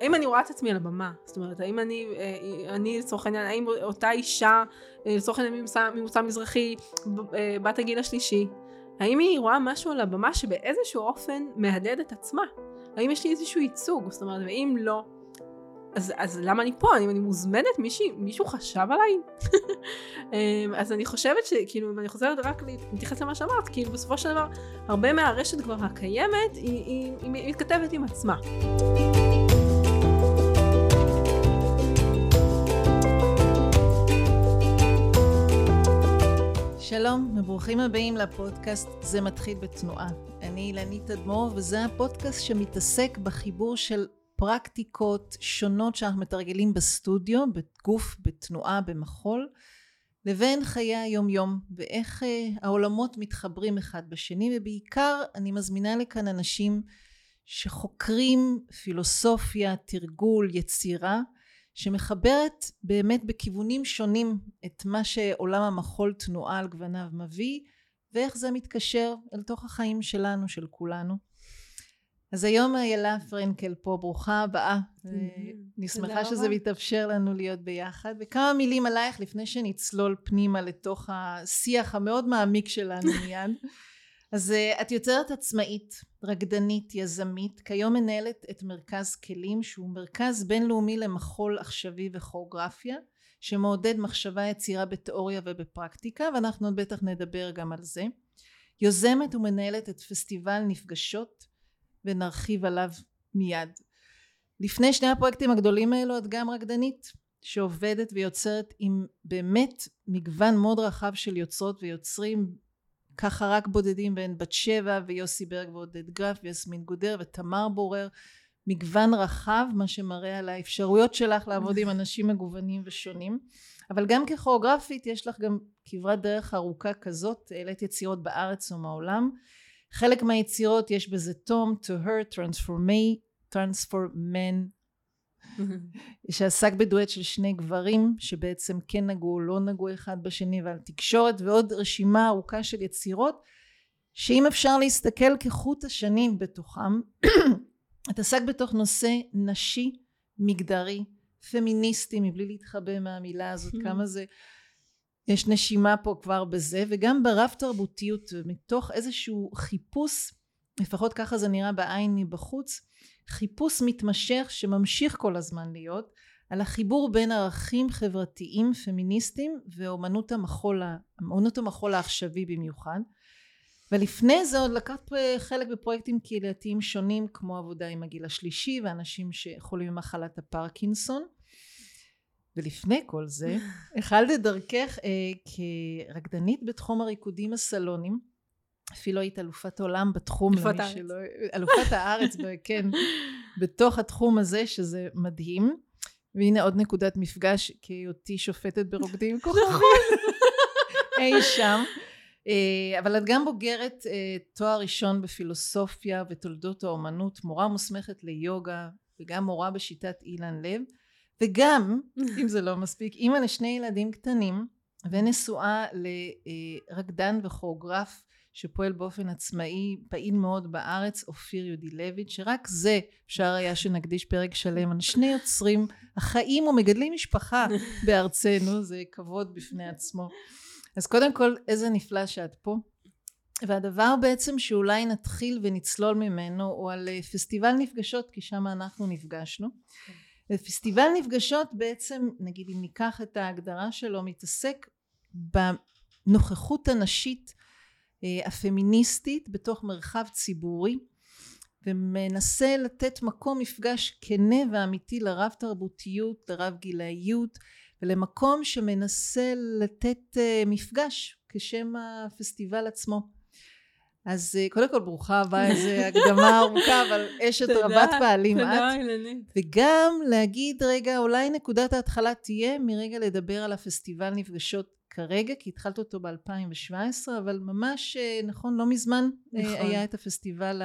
האם אני רואה את עצמי על הבמה? זאת אומרת, האם אני, אה, אני לצורך העניין, האם אותה אישה, אה, לצורך העניין ממוצא, מזרחי, אה, בת הגיל השלישי, האם היא רואה משהו על הבמה שבאיזשהו אופן מהדהד את עצמה? האם יש לי איזשהו ייצוג? זאת אומרת, ואם לא, אז, אז למה אני פה? אם אני מוזמנת? מישהי, מישהו חשב עליי? אמ, אז אני חושבת שכאילו אם אני חוזרת רק להתייחס למה שאמרת, כאילו בסופו של דבר הרבה מהרשת כבר הקיימת היא, היא, היא, היא מתכתבת עם עצמה. שלום וברוכים הבאים לפודקאסט זה מתחיל בתנועה. אני אילנית אדמו"ר וזה הפודקאסט שמתעסק בחיבור של פרקטיקות שונות שאנחנו מתרגלים בסטודיו, בגוף, בתנועה, במחול, לבין חיי היום יום ואיך אה, העולמות מתחברים אחד בשני ובעיקר אני מזמינה לכאן אנשים שחוקרים פילוסופיה, תרגול, יצירה שמחברת באמת בכיוונים שונים את מה שעולם המחול תנועה על גווניו מביא ואיך זה מתקשר אל תוך החיים שלנו, של כולנו. אז היום איילה פרנקל פה, ברוכה הבאה. אני שמחה שזה מתאפשר לנו להיות ביחד. וכמה מילים עלייך לפני שנצלול פנימה לתוך השיח המאוד מעמיק שלנו מיד. אז uh, את יוצרת עצמאית, רקדנית, יזמית, כיום מנהלת את מרכז כלים שהוא מרכז בינלאומי למחול עכשווי וכוריאוגרפיה שמעודד מחשבה יצירה בתיאוריה ובפרקטיקה ואנחנו בטח נדבר גם על זה. יוזמת ומנהלת את פסטיבל נפגשות ונרחיב עליו מיד. לפני שני הפרויקטים הגדולים האלו את גם רקדנית שעובדת ויוצרת עם באמת מגוון מאוד רחב של יוצרות ויוצרים ככה רק בודדים בין בת שבע ויוסי ברג ועודד גרף ויסמין גודר ותמר בורר. מגוון רחב מה שמראה על האפשרויות שלך לעבוד עם אנשים מגוונים ושונים. אבל גם ככוריאוגרפית יש לך גם כברת דרך ארוכה כזאת. העלית יצירות בארץ ומעולם חלק מהיצירות יש בזה תום, to her, transformay, transforman שעסק בדואט של שני גברים שבעצם כן נגעו או לא נגעו אחד בשני ועל תקשורת ועוד רשימה ארוכה של יצירות שאם אפשר להסתכל כחוט השנים בתוכם את עסק בתוך נושא נשי מגדרי פמיניסטי מבלי להתחבא מהמילה הזאת כמה זה יש נשימה פה כבר בזה וגם ברב תרבותיות מתוך איזשהו חיפוש לפחות ככה זה נראה בעין מבחוץ חיפוש מתמשך שממשיך כל הזמן להיות על החיבור בין ערכים חברתיים פמיניסטיים ואומנות המחול, אומנות המחול העכשווי במיוחד. ולפני זה עוד לקחת חלק בפרויקטים קהילתיים שונים כמו עבודה עם הגיל השלישי ואנשים שחולים במחלת הפרקינסון. ולפני כל זה החלת את דרכך אה, כרקדנית בתחום הריקודים הסלונים אפילו היית אלופת עולם בתחום אלופת הארץ. שלא, אלופת הארץ כן בתוך התחום הזה שזה מדהים. והנה עוד נקודת מפגש כהיותי שופטת ברוקדים כוכבים אי שם. אה, אבל את גם בוגרת אה, תואר ראשון בפילוסופיה ותולדות האומנות מורה מוסמכת ליוגה וגם מורה בשיטת אילן לב. וגם, אם זה לא מספיק, אימא לשני ילדים קטנים ונשואה לרקדן וכוריאוגרף שפועל באופן עצמאי פעיל מאוד בארץ אופיר יודילביץ' שרק זה אפשר היה שנקדיש פרק שלם על שני יוצרים החיים ומגדלים משפחה בארצנו זה כבוד בפני עצמו אז קודם כל איזה נפלא שאת פה והדבר בעצם שאולי נתחיל ונצלול ממנו הוא על פסטיבל נפגשות כי שם אנחנו נפגשנו. ופסטיבל נפגשות בעצם נגיד אם ניקח את ההגדרה שלו מתעסק בנוכחות הנשית אה, הפמיניסטית בתוך מרחב ציבורי ומנסה לתת מקום מפגש כנה ואמיתי לרב תרבותיות לרב גילאיות ולמקום שמנסה לתת אה, מפגש כשם הפסטיבל עצמו אז אה, קודם כל ברוכה הבאה, איזו הקדמה ארוכה, אבל אשת רבת פעלים את. תודה, אילנית. וגם להגיד רגע, אולי נקודת ההתחלה תהיה מרגע לדבר על הפסטיבל נפגשות כרגע, כי התחלת אותו ב-2017, אבל ממש, אה, נכון, לא מזמן אה, נכון. היה את הפסטיבל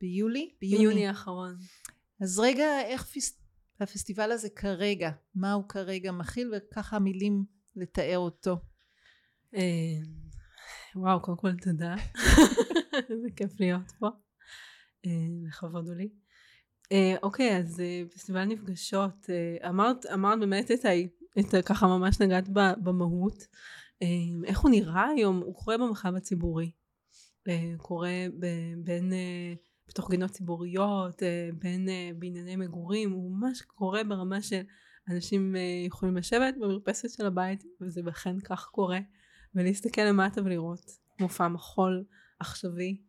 ביולי? ביוני האחרון. אז רגע, איך הפסטיבל הזה כרגע, מה הוא כרגע מכיל, וככה מילים לתאר אותו. וואו, קודם כל תודה. איזה כיף להיות פה. אה, לכבוד הוא לי. אה, אוקיי, אז אה, פסטיבל נפגשות, אה, אמרת, אמרת באמת את. את. ככה ממש נגעת במהות. אה, איך הוא נראה היום? הוא קורה במרחב הציבורי. אה, קורה בין... אה, בתוך גינות ציבוריות, אה, בין בענייני מגורים, הוא ממש קורה ברמה של אנשים יכולים לשבת במרפסת של הבית, וזה בכן כך קורה, ולהסתכל למטה ולראות מופע מחול עכשווי,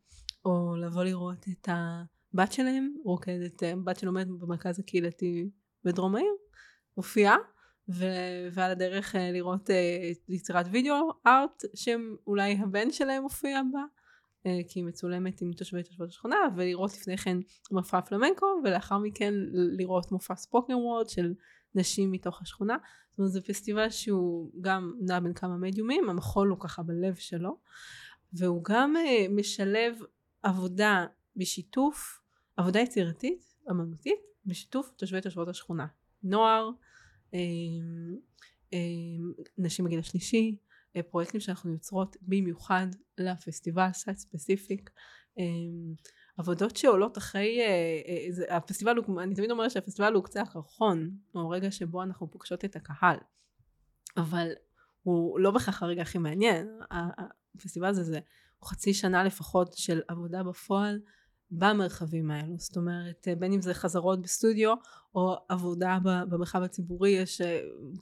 או לבוא לראות את הבת שלהם רוקדת, בת שלומדת במרכז הקהילתי בדרום העיר, מופיעה, ו- ועל הדרך אה, לראות אה, יצירת וידאו ארט שאולי הבן שלהם מופיע בה אה, כי היא מצולמת עם תושבי תושבות השכונה ולראות לפני כן מופע פלמנקו ולאחר מכן לראות מופע ספוקר וורד של נשים מתוך השכונה. זאת אומרת זה פסטיבל שהוא גם נע בין כמה מדיומים המחול הוא ככה בלב שלו והוא גם משלב עבודה בשיתוף עבודה יצירתית אמנותית בשיתוף תושבי תושבות השכונה. נוער נשים בגיל השלישי אה, פרויקטים שאנחנו יוצרות במיוחד לפסטיבל site specific. עבודות שעולות אחרי אה, זה, הפסטיבל הוא אני תמיד אומרת שהפסטיבל הוא קצה הקרחון הוא הרגע שבו אנחנו פוגשות את הקהל. אבל הוא לא בהכרח הרגע הכי מעניין הפסטיבל הזה זה חצי שנה לפחות של עבודה בפועל במרחבים האלו. זאת אומרת בין אם זה חזרות בסטודיו או עבודה במרחב הציבורי יש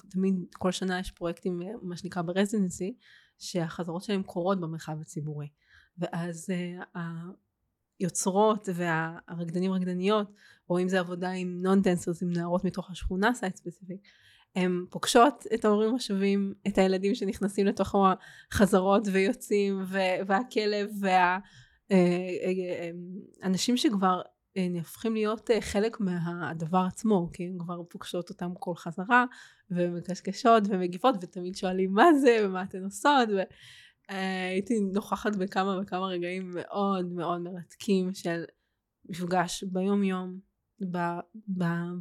תמיד כל שנה יש פרויקטים מה שנקרא ב residency שהחזרות שלהם קורות במרחב הציבורי. ואז היוצרות והרקדנים רקדניות או אם זה עבודה עם non dancers עם נערות מתוך השכונה site specific הם פוגשות את ההורים השווים את הילדים שנכנסים לתוך החזרות ויוצאים והכלב וה אה, אה, אה, אנשים שכבר נהפכים להיות חלק מהדבר עצמו כי הם כבר פוגשות אותם כל חזרה ומקשקשות ומגיבות ותמיד שואלים מה זה? ומה אתן עושות? והייתי נוכחת בכמה וכמה רגעים מאוד מאוד מרתקים של מפגש ביום יום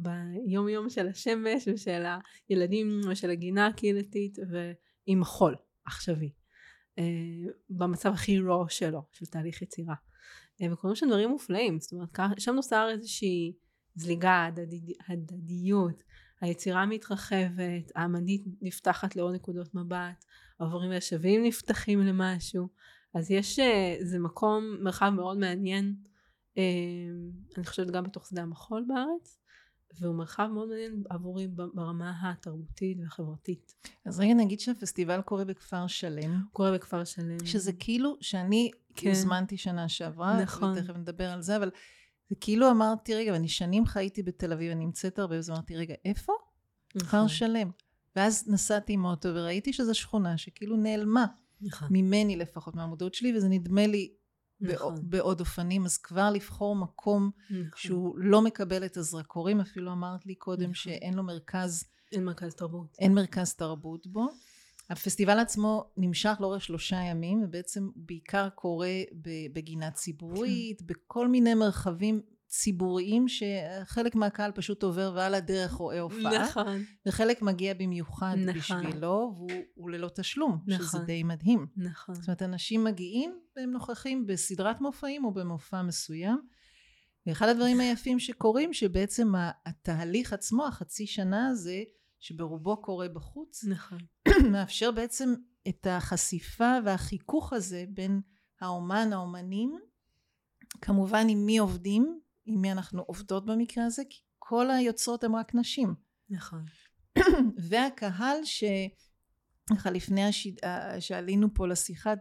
ביום יום של השמש ושל הילדים ושל הגינה הקהילתית ועם החול עכשווי. אה, במצב הכי רוע שלו, של תהליך יצירה. אה, וקורים שם דברים מופלאים, זאת אומרת, שם נוצר איזושהי זליגה, הדדי, הדדיות, היצירה מתרחבת, האמנית נפתחת לעוד נקודות מבט, העברים והשווים נפתחים למשהו, אז יש, אה, זה מקום, מרחב מאוד מעניין, אני חושבת גם בתוך שדה המחול בארץ, והוא מרחב מאוד מעניין עבורי ברמה התרבותית והחברתית. אז רגע נגיד שהפסטיבל קורה בכפר שלם. קורה בכפר שלם. שזה כאילו שאני כן. הוזמנתי שנה שעברה, נכון. ותכף נדבר על זה, אבל זה כאילו אמרתי, רגע, ואני שנים חייתי בתל אביב, אני נמצאת הרבה, אז אמרתי, רגע, איפה? נכון. כפר שלם. ואז נסעתי עם אוטו וראיתי שזו שכונה שכאילו נעלמה. נכון. ממני לפחות, מהמודעות שלי, וזה נדמה לי נכון. בעוד אופנים, אז כבר לבחור מקום נכון. שהוא לא מקבל את הזרקורים, אפילו אמרת לי קודם נכון. שאין לו מרכז... אין מרכז תרבות. אין מרכז תרבות בו. הפסטיבל עצמו נמשך לאורך שלושה ימים, ובעצם בעיקר קורה בגינה ציבורית, כן. בכל מיני מרחבים ציבוריים שחלק מהקהל פשוט עובר ועל הדרך רואה הופעה. נכון. וחלק מגיע במיוחד נכון. בשבילו והוא ללא תשלום, נכון. שזה די מדהים. נכון. זאת אומרת אנשים מגיעים והם נוכחים בסדרת מופעים או במופע מסוים. ואחד הדברים היפים שקורים שבעצם התהליך עצמו החצי שנה הזה שברובו קורה בחוץ נכון. מאפשר בעצם את החשיפה והחיכוך הזה בין האומן האומנים כמובן עם מי עובדים עם מי אנחנו עובדות במקרה הזה, כי כל היוצרות הן רק נשים. נכון. והקהל ש... ככה לפני השיד... שעלינו פה לשיחה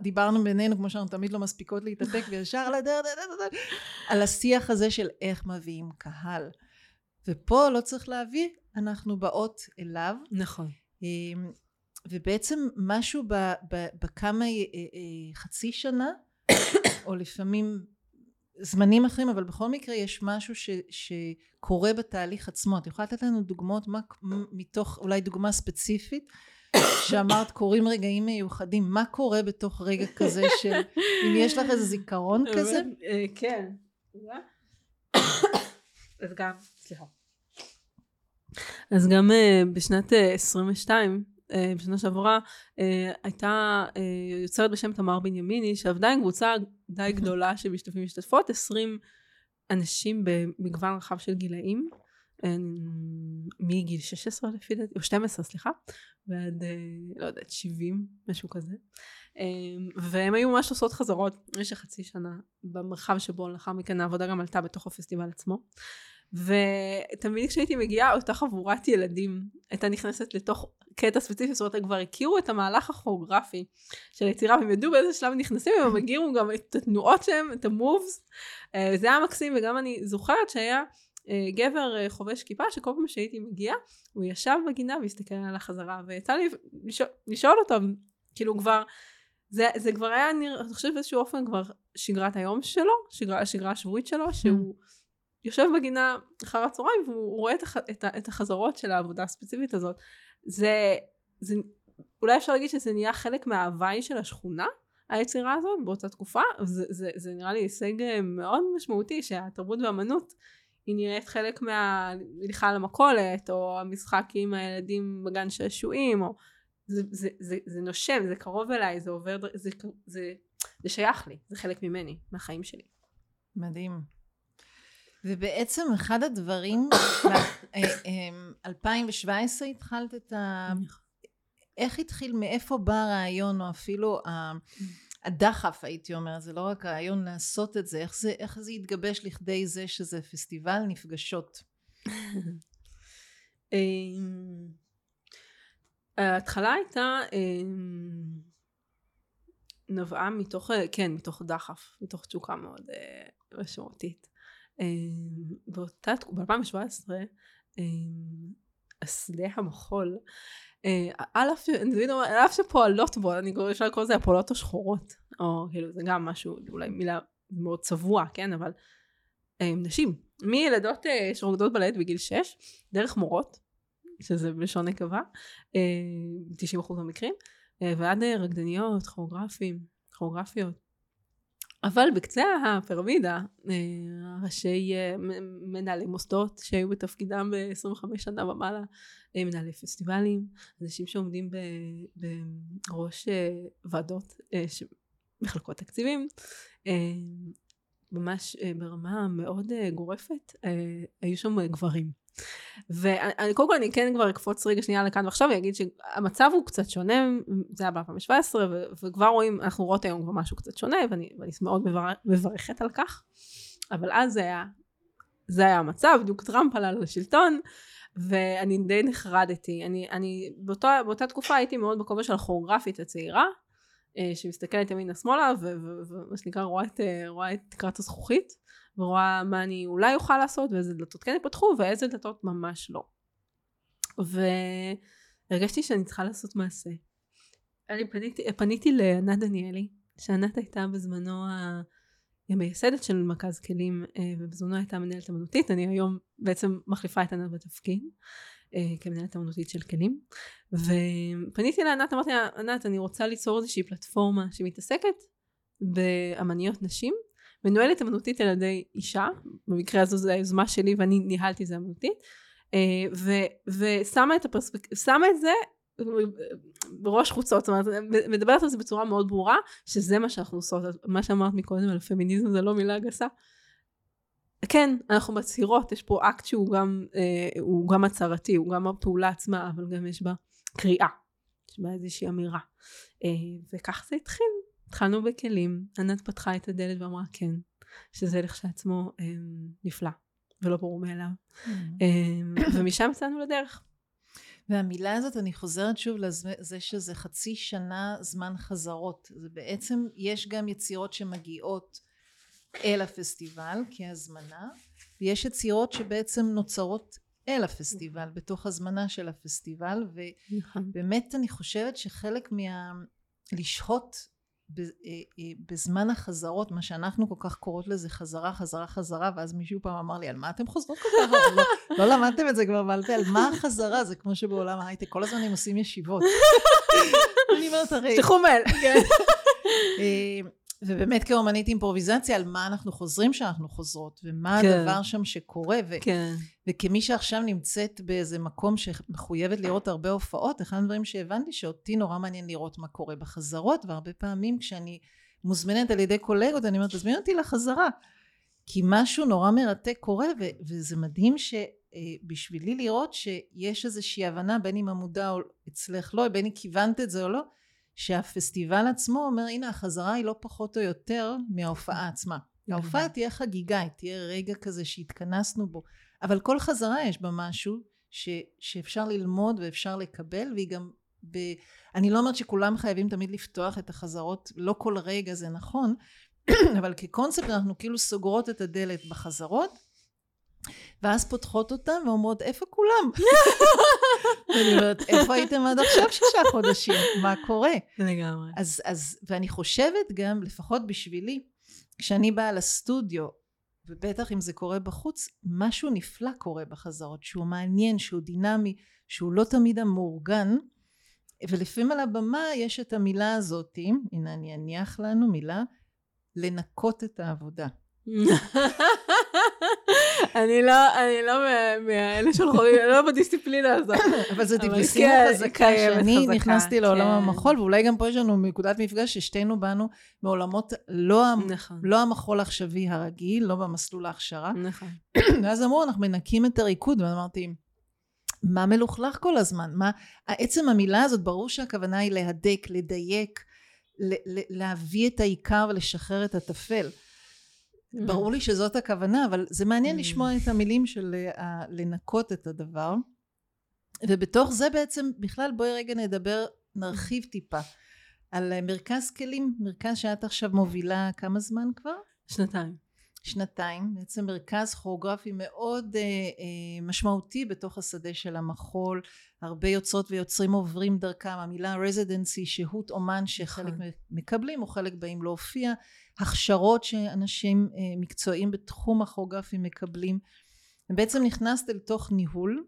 דיברנו בינינו כמו שאנחנו תמיד לא מספיקות להתאפק וישר לדרך על השיח הזה של איך מביאים קהל ופה לא צריך להביא אנחנו באות אליו נכון אמ, ובעצם משהו בכמה אה, אה, חצי שנה או לפעמים זמנים אחרים אבל בכל מקרה יש משהו ש, שקורה בתהליך עצמו. את יכולה לתת לנו דוגמאות מה, מתוך אולי דוגמה ספציפית שאמרת קורים רגעים מיוחדים. מה קורה בתוך רגע כזה של אם יש לך איזה זיכרון כזה? אה, כן. אז גם סליחה. אז גם אה, בשנת 22 אה, בשנה שעברה אה, הייתה אה, יוצרת בשם תמר בנימיני שעבדה עם קבוצה די גדולה של משתתפים ומשתתפות 20 אנשים במגוון רחב של גילאים, אה, מגיל 16 לפי דעתי, או 12 סליחה, ועד אה, לא יודעת 70 משהו כזה, והם היו ממש עושות חזרות במשך חצי שנה במרחב שבו לאחר מכן העבודה גם עלתה בתוך הפסטיבל עצמו. ותמיד כשהייתי מגיעה אותה חבורת ילדים הייתה נכנסת לתוך קטע ספציפי, זאת אומרת הם כבר הכירו את המהלך הכוריאוגרפי של היצירה והם ידעו באיזה שלב נכנסים והם הכירו גם את התנועות שלהם, את המובס, אה, זה היה מקסים וגם אני זוכרת שהיה אה, גבר אה, חובש כיפה שכל פעם שהייתי מגיעה הוא ישב בגינה והסתכל על החזרה ויצא לי לשאול, לשאול אותו כאילו כבר זה, זה כבר היה נראה, אני חושבת באיזשהו אופן כבר שגרת היום שלו, שגרה, השגרה השבועית שלו, שהוא mm. יושב בגינה אחר הצהריים והוא רואה את, הח, את, את החזרות של העבודה הספציפית הזאת. זה, זה, אולי אפשר להגיד שזה נהיה חלק מההוואי של השכונה, היצירה הזאת באותה תקופה, זה, זה, זה נראה לי הישג אה, מאוד משמעותי שהתרבות והאמנות היא נראית חלק מהליכה למכולת, או המשחק עם הילדים בגן שעשועים, או זה, זה, זה, זה נושם, זה קרוב אליי, זה עובר, זה, זה, זה שייך לי, זה חלק ממני, מהחיים שלי. מדהים. ובעצם אחד הדברים, 2017 אמ, התחלת את ה... איך התחיל, מאיפה בא הרעיון, או אפילו הדחף הייתי אומרת, זה לא רק הרעיון לעשות את זה, איך זה, איך זה התגבש לכדי זה שזה פסטיבל נפגשות? אמ, ההתחלה הייתה אמ, נבעה מתוך, כן, מתוך דחף, מתוך תשוקה מאוד אה, משמעותית. אמ, באותה תקופה, ב-2017, השדה המחול, אה, על אף שפועלות בו, אני אפשר לקרוא לזה הפועלות השחורות, או כאילו זה גם משהו, אולי מילה מאוד צבוע, כן, אבל נשים, מילדות אה, שרוקדות בלט בגיל 6, דרך מורות, שזה בלשון נקבה, 90% אה, מהמקרים, ועד רקדניות, כוריאוגרפים, כוריאוגרפיות. אבל בקצה הפירמידה, ראשי מנהלי מוסדות שהיו בתפקידם ב-25 שנה ומעלה, מנהלי פסטיבלים, אנשים שעומדים בראש ועדות מחלקות תקציבים, ממש ברמה מאוד גורפת, היו שם גברים. ואני קודם כל אני כן כבר אקפוץ רגע שנייה לכאן ועכשיו ואגיד שהמצב הוא קצת שונה, זה היה ב-2017 וכבר רואים, אנחנו רואות היום כבר משהו קצת שונה ואני, ואני מאוד מברכת על כך, אבל אז זה היה, זה היה המצב, בדיוק טראמפ עלה לשלטון ואני די נחרדתי, אני, אני באותה, באותה תקופה הייתי מאוד בכובע של הכוריאוגרפית הצעירה אה, שמסתכלת ימינה שמאלה ומה שנקרא רואה את, אה, רואה את תקרת הזכוכית ורואה מה אני אולי אוכל לעשות ואיזה דלתות כן ייפתחו ואיזה דלתות ממש לא. והרגשתי שאני צריכה לעשות מעשה. אני פניתי, פניתי לענת דניאלי, שענת הייתה בזמנו המייסדת של מרכז כלים אה, ובזמנו הייתה מנהלת אמנותית, אני היום בעצם מחליפה את ענת בתפקיד. אה, כמנהלת אמנותית של כלים ופניתי לענת אמרתי לה ענת אני רוצה ליצור איזושהי פלטפורמה שמתעסקת באמניות נשים מנוהלת אמנותית על ידי אישה, במקרה הזו זו היוזמה שלי ואני ניהלתי את זה אמנותית, אה, ושמה את הפרספק... את זה בראש חוצות, זאת אומרת, מדברת על זה בצורה מאוד ברורה, שזה מה שאנחנו עושות, מה שאמרת מקודם על פמיניזם זה לא מילה גסה. כן, אנחנו מצהירות, יש פה אקט שהוא גם, אה, הוא גם הצהרתי, הוא גם הפעולה עצמה, אבל גם יש בה קריאה, יש בה איזושהי אמירה. אה, וכך זה התחיל, התחלנו בכלים, ענת פתחה את הדלת ואמרה כן, שזה לכשעצמו אה, נפלא ולא ברור מאליו. אה, ומשם יצאנו לדרך. והמילה הזאת, אני חוזרת שוב לזה שזה חצי שנה זמן חזרות. זה בעצם, יש גם יצירות שמגיעות אל הפסטיבל כהזמנה, ויש יצירות שבעצם נוצרות אל הפסטיבל, בתוך הזמנה של הפסטיבל, נכון. ובאמת אני חושבת שחלק מה... לשהות בזמן החזרות, מה שאנחנו כל כך קוראות לזה חזרה, חזרה, חזרה, ואז מישהו פעם אמר לי, על מה אתם חוזרות כל כך? לא, לא למדתם את זה כבר בעל פה, על מה החזרה? זה כמו שבעולם ההייטק, כל הזמן הם עושים ישיבות. אני אומרת, הרי... מייל, כן. אה, ובאמת כאומנית אימפרוביזציה, על מה אנחנו חוזרים שאנחנו חוזרות, ומה כן. הדבר שם שקורה, ו- כן. וכמי שעכשיו נמצאת באיזה מקום שמחויבת לראות הרבה הופעות, אחד הדברים שהבנתי שאותי נורא מעניין לראות מה קורה בחזרות, והרבה פעמים כשאני מוזמנת על ידי קולגות, אני אומרת, תזמין אותי לחזרה. כי משהו נורא מרתק קורה ו- וזה מדהים שבשבילי לראות שיש איזושהי הבנה בין אם המודע אצלך לא בין אם כיוונת את זה או לא שהפסטיבל עצמו אומר הנה החזרה היא לא פחות או יותר מההופעה עצמה. ההופעה תהיה חגיגה היא תהיה רגע כזה שהתכנסנו בו אבל כל חזרה יש בה משהו ש, שאפשר ללמוד ואפשר לקבל והיא גם ב... אני לא אומרת שכולם חייבים תמיד לפתוח את החזרות לא כל רגע זה נכון אבל כקונספט אנחנו כאילו סוגרות את הדלת בחזרות ואז פותחות אותם ואומרות איפה כולם? ואני אומרת איפה הייתם עד עכשיו שישה חודשים? מה קורה? לגמרי. אז, אז, ואני חושבת גם, לפחות בשבילי, כשאני באה לסטודיו, ובטח אם זה קורה בחוץ, משהו נפלא קורה בחזרות, שהוא מעניין, שהוא דינמי, שהוא לא תמיד המאורגן, ולפעמים על הבמה יש את המילה הזאת, הנה אני אניח לנו מילה, לנקות את העבודה. אני לא, אני לא מאלה שהולכים, אני לא בדיסציפלינה הזאת. אבל זו דיסציפלינה כן, חזקה, שאני נכנסתי לעולם כן. המחול, ואולי גם פה יש לנו נקודת מפגש ששתינו באנו מעולמות לא, נכון, לא המחול העכשווי הרגיל, לא במסלול ההכשרה. נכון. ואז אמרו, אנחנו מנקים את הריקוד, ואמרתי, מה מלוכלך כל הזמן? מה, עצם המילה הזאת, ברור שהכוונה היא להדק, לדייק, להביא את העיקר ולשחרר את הטפל. ברור לי שזאת הכוונה, אבל זה מעניין Mm. לשמוע את המילים של אה, לנקות את הדבר. ובתוך זה בעצם, בכלל בואי רגע נדבר, נרחיב טיפה. על אה, מרכז כלים, מרכז שאת עכשיו מובילה כמה זמן כבר? שנתיים. שנתיים, בעצם מרכז כוריאוגרפי מאוד אה, אה, משמעותי בתוך השדה של המחול, הרבה יוצרות ויוצרים עוברים דרכם, המילה רזידנסי, שהות אומן שחלק נכון. מקבלים או חלק באים להופיע, הכשרות שאנשים אה, מקצועיים בתחום הכוריאוגרפי מקבלים, ובעצם נכנסת אל תוך ניהול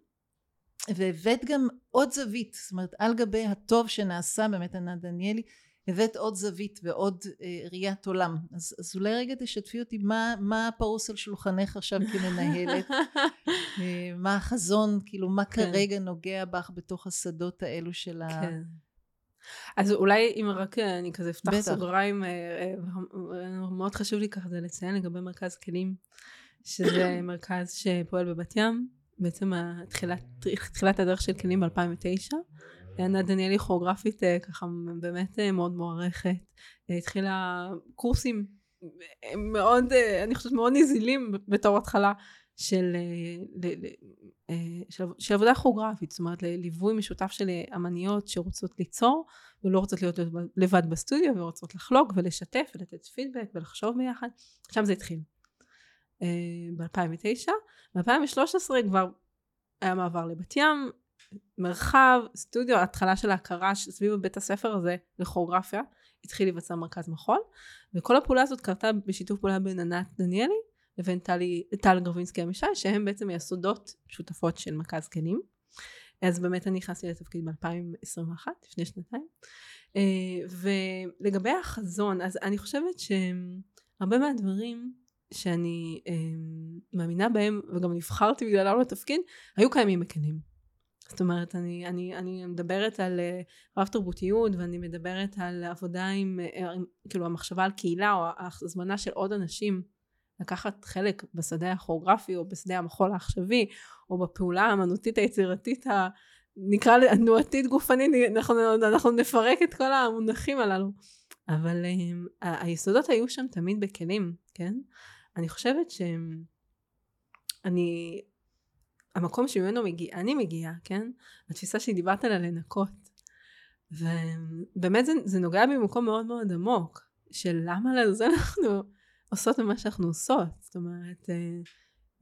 והבאת גם עוד זווית, זאת אומרת על גבי הטוב שנעשה באמת ענת דניאלי הבאת עוד זווית ועוד אה, ראיית עולם. אז, אז אולי רגע תשתפי אותי מה, מה פרוס על שולחנך עכשיו כמנהלת? אה, מה החזון? כאילו מה כן. כרגע נוגע בך בתוך השדות האלו של ה... אז אולי אם רק אה, אני כזה אפתח בטח. סוגריים, אה, אה, מאוד חשוב לי ככה זה לציין לגבי מרכז כלים, שזה מרכז שפועל בבת ים, בעצם התחילת, תחילת הדרך של כלים ב-2009. ענת דניאלי כוריאוגרפית ככה באמת מאוד מוערכת, התחילה קורסים מאוד, אני חושבת מאוד נזילים בתור התחלה של, אה, אה, של, של עבודה כוריאוגרפית, זאת אומרת לליווי משותף של אה, אמניות שרוצות ליצור ולא רוצות להיות לבד בסטודיו ורוצות לחלוק ולשתף ולתת פידבק ולחשוב ביחד, שם זה התחיל. ב-2009, ב-2013 כבר היה מעבר לבת ים, מרחב, סטודיו, התחלה של ההכרה סביב בית הספר הזה לכוריאוגרפיה, התחיל להיווצר מרכז מחול, וכל הפעולה הזאת קרתה בשיתוף פעולה בין ענת דניאלי לבין טלי, טל גרבינסקי עמישי, שהם בעצם היסודות שותפות של מרכז כלים. אז באמת אני נכנסתי לתפקיד ב-2021, לפני שנתיים. אה, ולגבי החזון, אז אני חושבת שהרבה מהדברים שאני אה, מאמינה בהם, וגם נבחרתי בגללם לתפקיד, היו קיימים בכלים. זאת אומרת, אני, אני, אני מדברת על אה, רב תרבותיות ואני מדברת על עבודה עם, עם, כאילו המחשבה על קהילה או ההזמנה של עוד אנשים לקחת חלק בשדה הכוריאוגרפי או בשדה המחול העכשווי או בפעולה האמנותית היצירתית ה... נקרא גופנית, אנחנו, אנחנו נפרק את כל המונחים הללו. אבל um, ה- היסודות היו שם תמיד בכלים, כן? אני חושבת שאני, המקום שממנו מגיע, אני מגיעה, כן? התפיסה שדיברת עליה לנקות. ובאמת זה, זה נוגע במקום מאוד מאוד עמוק, של למה לזה אנחנו עושות מה שאנחנו עושות. זאת אומרת, אה,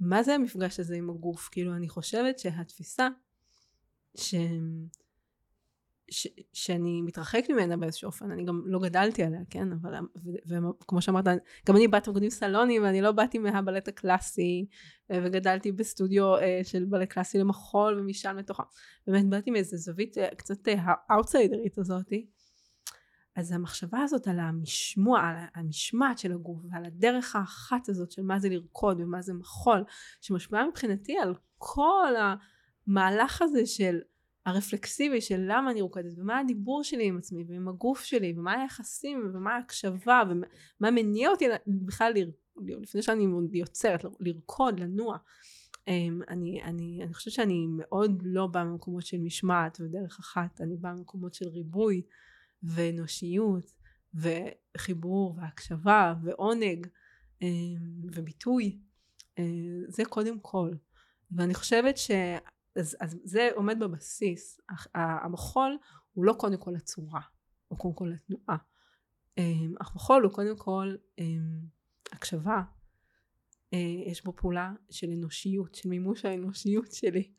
מה זה המפגש הזה עם הגוף? כאילו, אני חושבת שהתפיסה ש... ש... שאני מתרחקת ממנה באיזשהו אופן, אני גם לא גדלתי עליה, כן? אבל, ו... וכמו שאמרת, גם אני בת רוקדים סלונים, ואני לא באתי מהבלט הקלאסי, אה, וגדלתי בסטודיו אה, של בלט קלאסי למחול, ומשם לתוכה. באמת באתי מאיזה זווית קצת האאוטסיידרית הזאתי. אז המחשבה הזאת על המשמוע, על המשמעת של הגוף, ועל הדרך האחת הזאת של מה זה לרקוד ומה זה מחול, שמשפיעה מבחינתי על כל המהלך הזה של הרפלקסיבי של למה אני רוקדת ומה הדיבור שלי עם עצמי ועם הגוף שלי ומה היחסים ומה ההקשבה ומה מניע אותי בכלל לפני שאני יוצרת, לרקוד, לנוע. אמ, אני, אני, אני חושבת שאני מאוד לא באה ממקומות של משמעת ודרך אחת, אני באה ממקומות של ריבוי ואנושיות וחיבור והקשבה ועונג אמ, וביטוי. אה, זה קודם כל. ואני חושבת ש... אז, אז זה עומד בבסיס. המחול הוא לא קודם כל הצורה, הוא קודם כל התנועה. אמ, המחול הוא קודם כל הקשבה, אה, יש בו פעולה של אנושיות, של מימוש האנושיות שלי,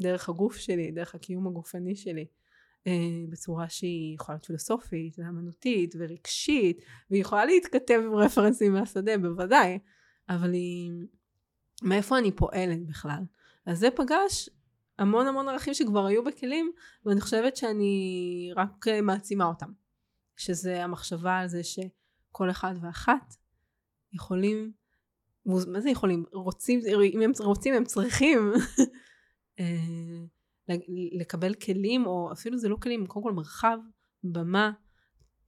דרך הגוף שלי, דרך הקיום הגופני שלי, בצורה שהיא יכולה להיות פילוסופית ואמנותית ורגשית, והיא יכולה להתכתב עם רפרנסים מהשדה בוודאי, אבל היא... מאיפה אני פועלת בכלל? אז זה פגש המון המון ערכים שכבר היו בכלים, ואני חושבת שאני רק מעצימה אותם. שזה המחשבה על זה שכל אחד ואחת יכולים מה זה יכולים? רוצים, אם הם רוצים הם צריכים אה, לקבל כלים או אפילו זה לא כלים, קודם כל מרחב, במה,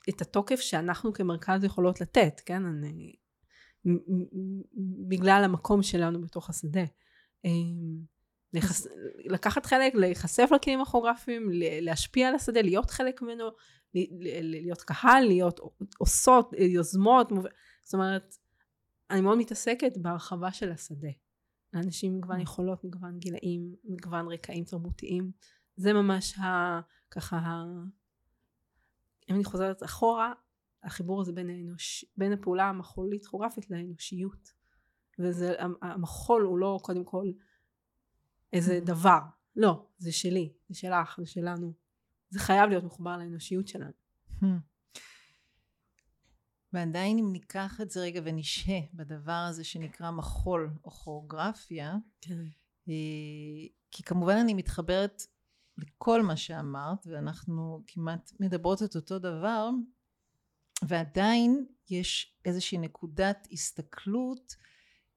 את התוקף שאנחנו כמרכז יכולות לתת, כן? אני, בגלל המקום שלנו בתוך השדה. אה, לחס... לקחת חלק, להיחשף לכלים הכוריאפיים, להשפיע על השדה, להיות חלק ממנו, להיות קהל, להיות עושות, יוזמות, זאת אומרת אני מאוד מתעסקת בהרחבה של השדה. לאנשים מגוון mm. יכולות, מגוון גילאים, מגוון רקעים תרבותיים. זה ממש ה... ככה ה... אם אני חוזרת אחורה, החיבור הזה בין, האנוש... בין הפעולה המחולית כוריאפית לאנושיות. וזה, המחול הוא לא קודם כל איזה mm. דבר. לא, זה שלי, זה שלך, זה שלנו. זה חייב להיות מחובר לאנושיות שלנו. ועדיין אם ניקח את זה רגע ונשהה בדבר הזה שנקרא מחול או כוריאוגרפיה, כן. אה, כי כמובן אני מתחברת לכל מה שאמרת ואנחנו כמעט מדברות את אותו דבר ועדיין יש איזושהי נקודת הסתכלות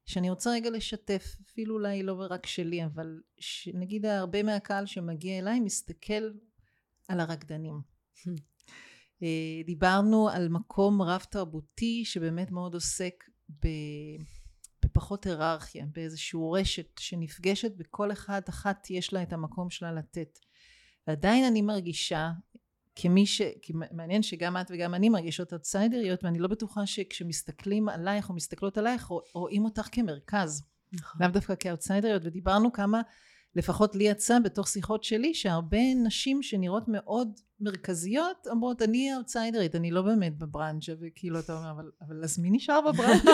שאני רוצה רגע לשתף אפילו אולי לא רק שלי אבל נגיד הרבה מהקהל שמגיע אליי מסתכל על הרקדנים hmm. דיברנו על מקום רב תרבותי שבאמת מאוד עוסק בפחות היררכיה, באיזשהו רשת שנפגשת וכל אחד אחת יש לה את המקום שלה לתת. ועדיין אני מרגישה כמי ש... כי מעניין שגם את וגם אני מרגישות אאוטסיידריות ואני לא בטוחה שכשמסתכלים עלייך או מסתכלות עלייך רואים אותך כמרכז. נכון. לאו דווקא כאאוטסיידריות ודיברנו כמה לפחות לי יצא בתוך שיחות שלי שהרבה נשים שנראות מאוד מרכזיות אומרות אני אאוטסיידרית אני לא באמת בברנצ'ה וכאילו אתה אומר אבל, אבל אז מי נשאר בברנצ'ה?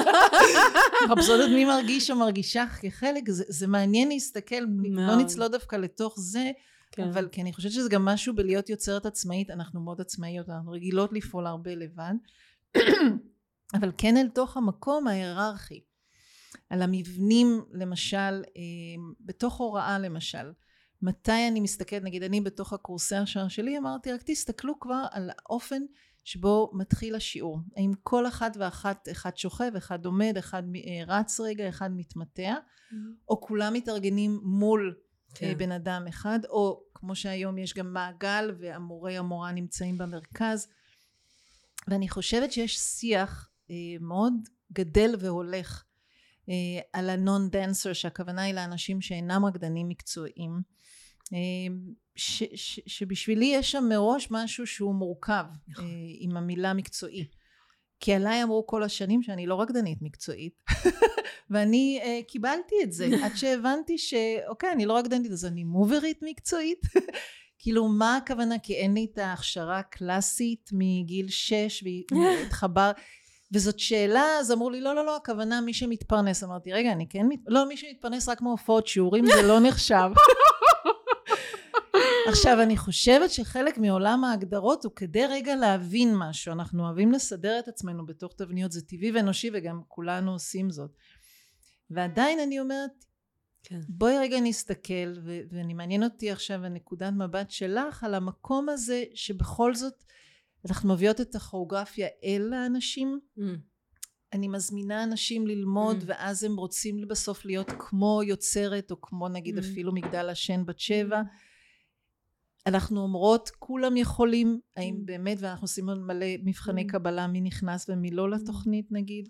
מחפשות מי מרגיש או מרגישה כחלק זה, זה מעניין להסתכל לא נצלול דווקא לתוך זה כן. אבל כי אני חושבת שזה גם משהו בלהיות יוצרת עצמאית אנחנו מאוד עצמאיות אנחנו רגילות לפעול הרבה לבד אבל כן אל תוך המקום ההיררכי על המבנים למשל אה, בתוך הוראה למשל מתי אני מסתכלת נגיד אני בתוך הקורסי השער שלי אמרתי רק תסתכלו כבר על האופן שבו מתחיל השיעור האם כל אחת ואחת אחד שוכב אחד עומד אחד אה, רץ רגע אחד מתמתע mm-hmm. או כולם מתארגנים מול אה, כן. בן אדם אחד או כמו שהיום יש גם מעגל והמורה המורה נמצאים במרכז ואני חושבת שיש שיח מאוד גדל והולך על הנון דנסר שהכוונה היא לאנשים שאינם רקדנים מקצועיים אה, ש, ש, שבשבילי יש שם מראש משהו שהוא מורכב נכון. אה, עם המילה מקצועי. כי עליי אמרו כל השנים שאני לא רקדנית מקצועית ואני uh, קיבלתי את זה עד שהבנתי שאוקיי אני לא רקדנית אז אני מוברית מקצועית. כאילו מה הכוונה? כי אין לי את ההכשרה הקלאסית מגיל שש והתחבר וזאת שאלה אז אמרו לי לא לא לא הכוונה מי שמתפרנס. אמרתי רגע אני כן מת... לא מי שמתפרנס רק מהופעות שיעורים זה לא נחשב. עכשיו אני חושבת שחלק מעולם ההגדרות הוא כדי רגע להבין משהו. אנחנו אוהבים לסדר את עצמנו בתוך תבניות זה טבעי ואנושי וגם כולנו עושים זאת. ועדיין אני אומרת כן. בואי רגע נסתכל ו- ואני מעניין אותי עכשיו הנקודת מבט שלך על המקום הזה שבכל זאת אנחנו מביאות את הכוריאוגרפיה אל האנשים. Mm. אני מזמינה אנשים ללמוד mm. ואז הם רוצים בסוף להיות כמו יוצרת או כמו נגיד mm. אפילו מגדל השן בת שבע. אנחנו אומרות כולם יכולים. האם באמת ואנחנו עושים מלא מבחני קבלה מי נכנס ומי לא לתוכנית נגיד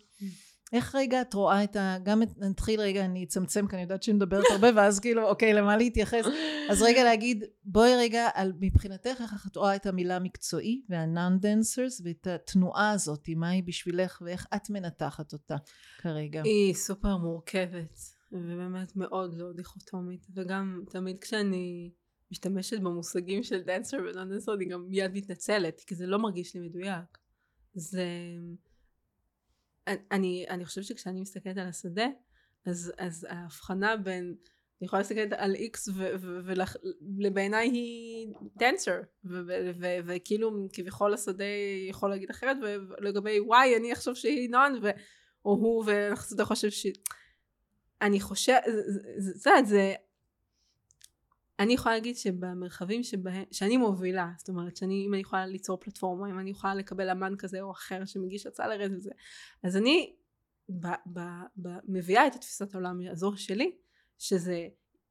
איך רגע את רואה את ה... גם את... נתחיל רגע, אני אצמצם, כי אני יודעת שאני מדברת הרבה, ואז כאילו, אוקיי, למה להתייחס? אז רגע להגיד, בואי רגע, על מבחינתך, איך את רואה את המילה מקצועי, וה-non dancers, ואת התנועה הזאת, מה היא בשבילך, ואיך את מנתחת אותה כרגע? היא סופר מורכבת, ובאמת מאוד לא דיכוטומית, וגם תמיד כשאני משתמשת במושגים של ונון דנסר, אני גם מיד מתנצלת, כי זה לא מרגיש לי מדויק. זה... אני, אני חושבת שכשאני מסתכלת על השדה, אז, אז ההבחנה בין, אני יכולה להסתכל על X ובעיניי היא דנסר, וכאילו כביכול השדה יכול להגיד אחרת, ולגבי Y אני אחשוב שהיא נון, או הוא, והשדה חושב ש... אני חושבת, זה, זה, זה, אני יכולה להגיד שבמרחבים שבהם, שאני מובילה, זאת אומרת שאני, אם אני יכולה ליצור פלטפורמה, אם אני יכולה לקבל אמן כזה או אחר שמגיש הצעה לרד וזה, אז אני ב, ב, ב, מביאה את התפיסת העולם הזו שלי, שזה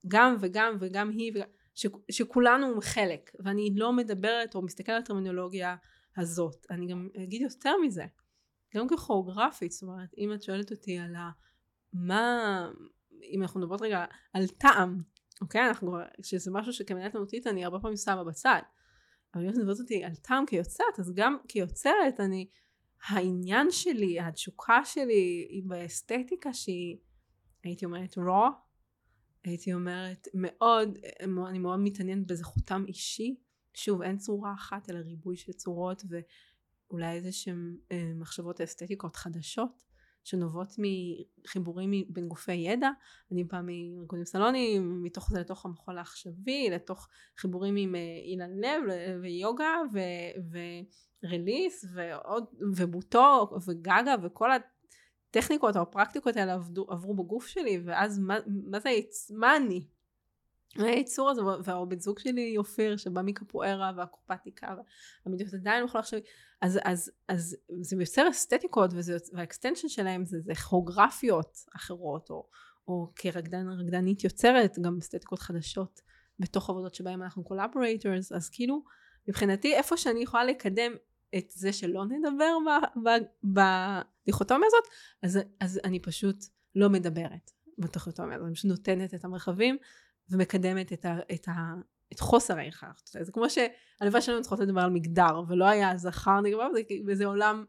גם וגם וגם היא, וגם, ש, שכולנו חלק, ואני לא מדברת או מסתכלת על הטרמינולוגיה הזאת, אני גם אגיד יותר מזה, גם ככוריאוגרפית, זאת אומרת, אם את שואלת אותי על ה... מה, אם אנחנו מדברות רגע על טעם, אוקיי? אנחנו, שזה משהו שכמנהלת אמנותית אני הרבה פעמים שמה בצד. אבל אם את מדברת אותי על טעם כיוצרת, אז גם כיוצרת אני, העניין שלי, התשוקה שלי היא באסתטיקה שהיא, הייתי אומרת raw, הייתי אומרת מאוד, אני מאוד מתעניינת בזה חותם אישי. שוב, אין צורה אחת, אלא ריבוי של צורות ואולי איזה שהן אה, מחשבות אסתטיקות חדשות. שנובעות מחיבורים בין גופי ידע, אני באה מארגונים סלונים, מתוך זה לתוך המחול העכשווי, לתוך חיבורים עם אה, אילן לב ויוגה ו release ועוד ובוטו וגגה וכל הטכניקות או הפרקטיקות האלה עבדו, עברו בגוף שלי ואז מה, מה זה, מה אני? הייצור הזה, והבן זוג שלי אופיר שבא מקפוארה והקופטיקה והמדינות עדיין לא יכולה לחשוב, אז, אז, אז זה יוצר אסתטיקות וה extension שלהם זה, זה כוריאוגרפיות אחרות או, או כרקדנית יוצרת גם אסתטיקות חדשות בתוך עבודות שבהם אנחנו collaborators אז כאילו מבחינתי איפה שאני יכולה לקדם את זה שלא נדבר בדיכוטומיה הזאת אז, אז אני פשוט לא מדברת בדיכוטומיה הזאת, אני פשוט נותנת את המרחבים ומקדמת את, ה, את, ה, את חוסר ההכרח. זה כמו שהלוואי שלנו צריכות לדבר על מגדר, ולא היה זכר נגבר, וזה עולם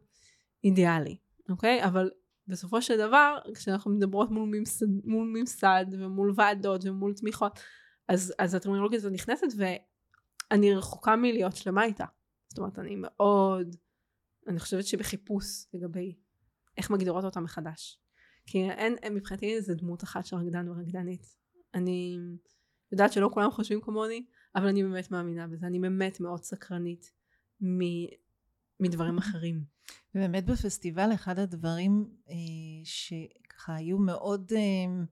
אידיאלי, אוקיי? אבל בסופו של דבר, כשאנחנו מדברות מול ממסד, מול ממסד ומול ועדות ומול תמיכות, אז, אז הטרמינולוגיה הזאת נכנסת ואני רחוקה מלהיות שלמה איתה. זאת אומרת, אני מאוד, אני חושבת שבחיפוש לגבי איך מגדירות אותה מחדש. כי אין, מבחינתי איזה דמות אחת של רקדן ורקדנית. אני יודעת שלא כולם חושבים כמוני, אבל אני באמת מאמינה בזה. אני באמת מאוד סקרנית מ... מדברים אחרים. ובאמת בפסטיבל אחד הדברים אה, שככה היו מאוד אה,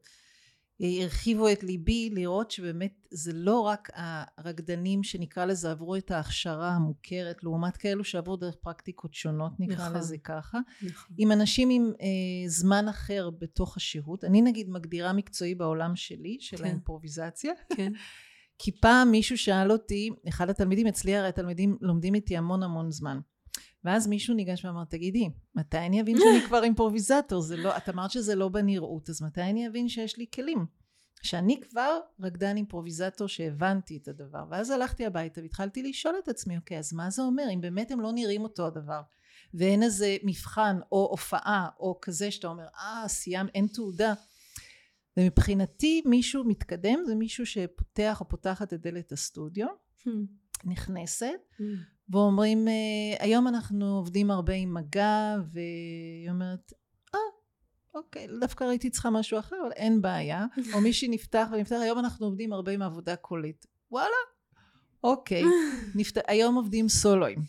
הרחיבו את ליבי לראות שבאמת זה לא רק הרקדנים שנקרא לזה עברו את ההכשרה המוכרת לעומת כאלו שעברו דרך פרקטיקות שונות נקרא נכון, לזה ככה נכון. עם אנשים עם אה, זמן אחר בתוך השירות אני נגיד מגדירה מקצועי בעולם שלי של כן. האימפרוביזציה כן. כי פעם מישהו שאל אותי אחד התלמידים אצלי הרי התלמידים לומדים איתי המון המון זמן ואז מישהו ניגש ואמר, תגידי, מתי אני אבין שאני כבר אימפרוביזטור? זה לא, את אמרת שזה לא בנראות, אז מתי אני אבין שיש לי כלים? שאני כבר רקדן אימפרוביזטור שהבנתי את הדבר. ואז הלכתי הביתה והתחלתי לשאול את עצמי, אוקיי, אז מה זה אומר? אם באמת הם לא נראים אותו הדבר, ואין איזה מבחן או הופעה או כזה שאתה אומר, אה, סיים, אין תעודה. ומבחינתי מישהו מתקדם זה מישהו שפותח או פותחת את דלת הסטודיו, hmm. נכנסת, hmm. ואומרים אה, היום אנחנו עובדים הרבה עם מגע והיא אומרת אה אוקיי דווקא ראיתי צריכה משהו אחר אבל אין בעיה או מישהי נפתח ונפתח היום אנחנו עובדים הרבה עם עבודה קולית וואלה אוקיי נפת... היום עובדים סולואים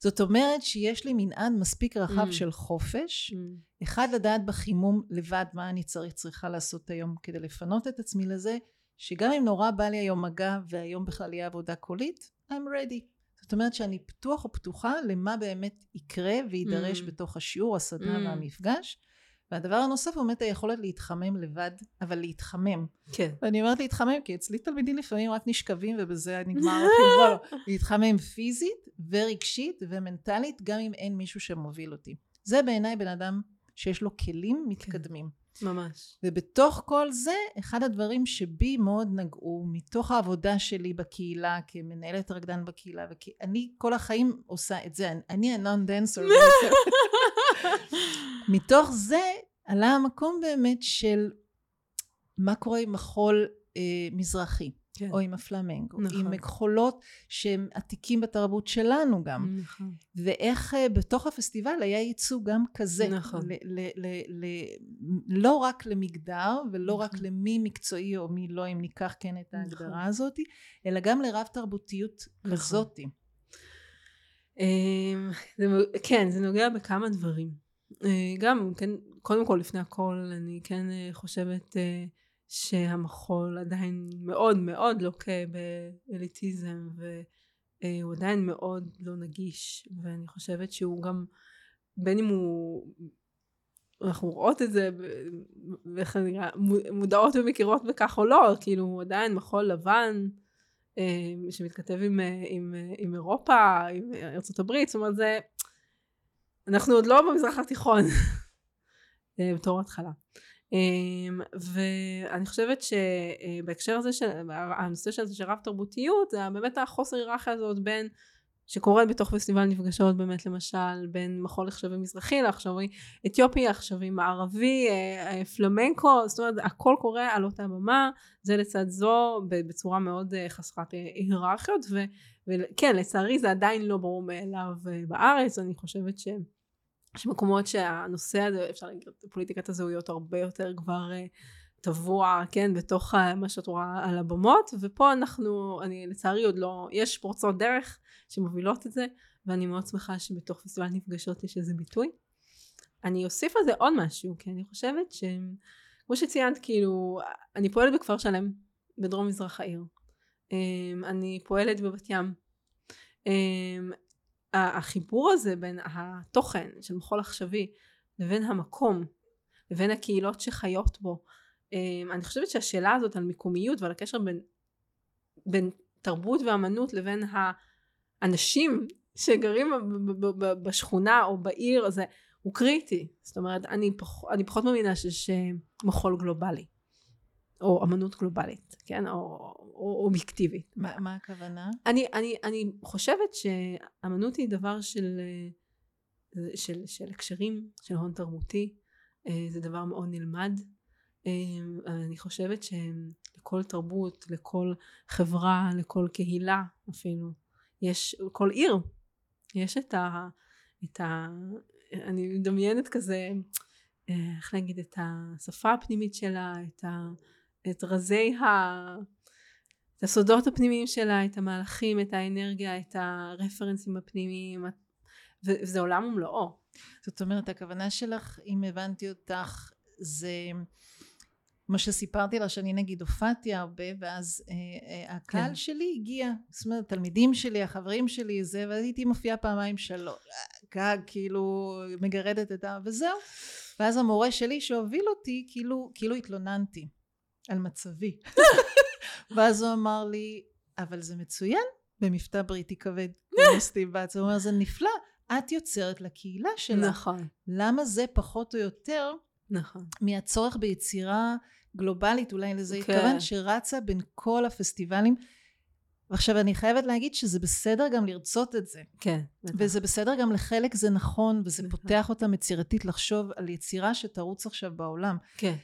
זאת אומרת שיש לי מנעד מספיק רחב mm. של חופש mm. אחד לדעת בחימום לבד מה אני צריך צריכה לעשות היום כדי לפנות את עצמי לזה שגם אם נורא בא לי היום מגע והיום בכלל יהיה עבודה קולית I'm ready זאת אומרת שאני פתוח או פתוחה למה באמת יקרה ויידרש mm. בתוך השיעור, הסדנה mm. והמפגש. והדבר הנוסף הוא באמת היכולת להתחמם לבד, אבל להתחמם. כן. ואני אומרת להתחמם, כי אצלי תלמידים לפעמים רק נשכבים ובזה נגמר החברה. להתחמם פיזית ורגשית ומנטלית, גם אם אין מישהו שמוביל אותי. זה בעיניי בן אדם שיש לו כלים מתקדמים. ממש. ובתוך כל זה, אחד הדברים שבי מאוד נגעו, מתוך העבודה שלי בקהילה, כמנהלת רקדן בקהילה, וכי אני כל החיים עושה את זה, אני ה-non dancer. מתוך זה עלה המקום באמת של מה קורה עם מחול אה, מזרחי. כן. או עם הפלמנגו, נכון. עם מחולות שהם עתיקים בתרבות שלנו גם, נכון. ואיך אה, בתוך הפסטיבל היה ייצוג גם כזה, נכון. ל- ל- ל- ל- לא רק למגדר ולא רק נכון. למי מקצועי או מי לא אם ניקח כן את נכון. ההגדרה הזאת, אלא גם לרב תרבותיות נכון. כזאתי. אמ, זה כן, זה נוגע בכמה דברים. אה, גם, כן, קודם כל, לפני הכל, אני כן אה, חושבת שהמחול עדיין מאוד מאוד לוקה באליטיזם, והוא עדיין מאוד לא נגיש, ואני חושבת שהוא גם, בין אם הוא... אנחנו רואות את זה, ואיך זה נראה, מו- מודעות ומכירות בכך או לא, כאילו הוא עדיין מחול לבן, אה, שמתכתב עם, אה, עם, אה, עם אירופה, עם אה, הברית, זאת אומרת זה, אנחנו עוד לא במזרח התיכון, אה, בתור התחלה. אה, ואני חושבת שבהקשר הזה של הנושא של, של רב תרבותיות זה באמת החוסר היררכיה הזאת בין שקורית בתוך פסטיבל נפגשות באמת למשל בין מחול עכשווי מזרחי לעכשווי אתיופי עכשווי מערבי אה, אה, פלמנקו זאת אומרת הכל קורה על אותה במה זה לצד זו בצורה מאוד אה, חסרת אה, היררכיות וכן לצערי זה עדיין לא ברור מאליו אה, בארץ אני חושבת ש... יש מקומות שהנושא הזה אפשר להגיד פוליטיקת הזהויות הרבה יותר כבר אה, טבוע כן בתוך ה- מה שאת רואה על הבמות ופה אנחנו אני לצערי עוד לא יש פורצות דרך שמובילות את זה ואני מאוד שמחה שבתוך פסטיבל נפגשות יש איזה ביטוי. אני אוסיף על זה עוד משהו כי אני חושבת שכמו שציינת כאילו אני פועלת בכפר שלם בדרום מזרח העיר אמ, אני פועלת בבת ים אמ, החיבור הזה בין התוכן של מחול עכשווי לבין המקום לבין הקהילות שחיות בו אמ, אני חושבת שהשאלה הזאת על מקומיות ועל הקשר בין, בין תרבות ואמנות לבין האנשים שגרים בשכונה או בעיר הזה הוא קריטי. זאת אומרת אני, פח, אני פחות מאמינה שיש מחול גלובלי או אמנות גלובלית כן או, או אובייקטיבית מה, מה הכוונה? אני, אני, אני חושבת שאמנות היא דבר של, אה, של, של הקשרים, של הון תרבותי, אה, זה דבר מאוד נלמד. אה, אני חושבת שלכל תרבות, לכל חברה, לכל קהילה אפילו, יש, כל עיר, יש את ה... את ה אני מדמיינת כזה, איך להגיד, את השפה הפנימית שלה, את, ה, את רזי ה... את הסודות הפנימיים שלה, את המהלכים, את האנרגיה, את הרפרנסים הפנימיים, וזה עולם ומלואו. זאת אומרת, הכוונה שלך, אם הבנתי אותך, זה מה שסיפרתי לך, שאני נגיד הופעתי הרבה, ואז אה, אה, הקהל כן. שלי הגיע, זאת אומרת, התלמידים שלי, החברים שלי, זה, ואז הייתי מופיעה פעמיים שלוש, גג, כאילו, מגרדת את ה... וזהו. ואז המורה שלי שהוביל אותי, כאילו, כאילו התלוננתי על מצבי. ואז הוא אמר לי, אבל זה מצוין במבטא בריטי כבד, קומוניסטי בת, הוא אומר, זה נפלא, את יוצרת לקהילה שלך. נכון, למה זה פחות או יותר נכון. מהצורך ביצירה גלובלית, אולי לזה כן. התכוון, שרצה בין כל הפסטיבלים. ועכשיו אני חייבת להגיד שזה בסדר גם לרצות את זה. כן. בטח. וזה בסדר גם לחלק זה נכון, וזה בטח. פותח אותם יצירתית לחשוב על יצירה שתרוץ עכשיו בעולם. כן.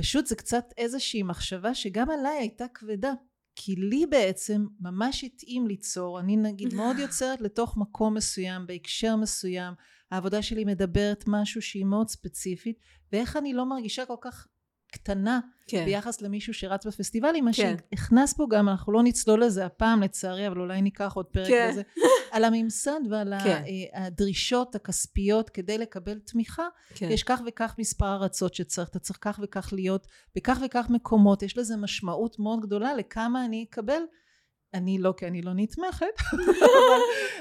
פשוט זה קצת איזושהי מחשבה שגם עליי הייתה כבדה. כי לי בעצם ממש התאים ליצור, אני נגיד מאוד יוצרת לתוך מקום מסוים, בהקשר מסוים, העבודה שלי מדברת משהו שהיא מאוד ספציפית, ואיך אני לא מרגישה כל כך קטנה כן. ביחס למישהו שרץ בפסטיבלים, מה כן. שהכנס פה גם, אנחנו לא נצלול לזה הפעם לצערי, אבל אולי ניקח עוד פרק כן. לזה, על הממסד ועל כן. אה, הדרישות הכספיות כדי לקבל תמיכה, כן. יש כך וכך מספר ארצות שצריך, אתה צריך כך וכך להיות בכך וכך מקומות, יש לזה משמעות מאוד גדולה לכמה אני אקבל. אני לא, כי אני לא נתמכת, אבל,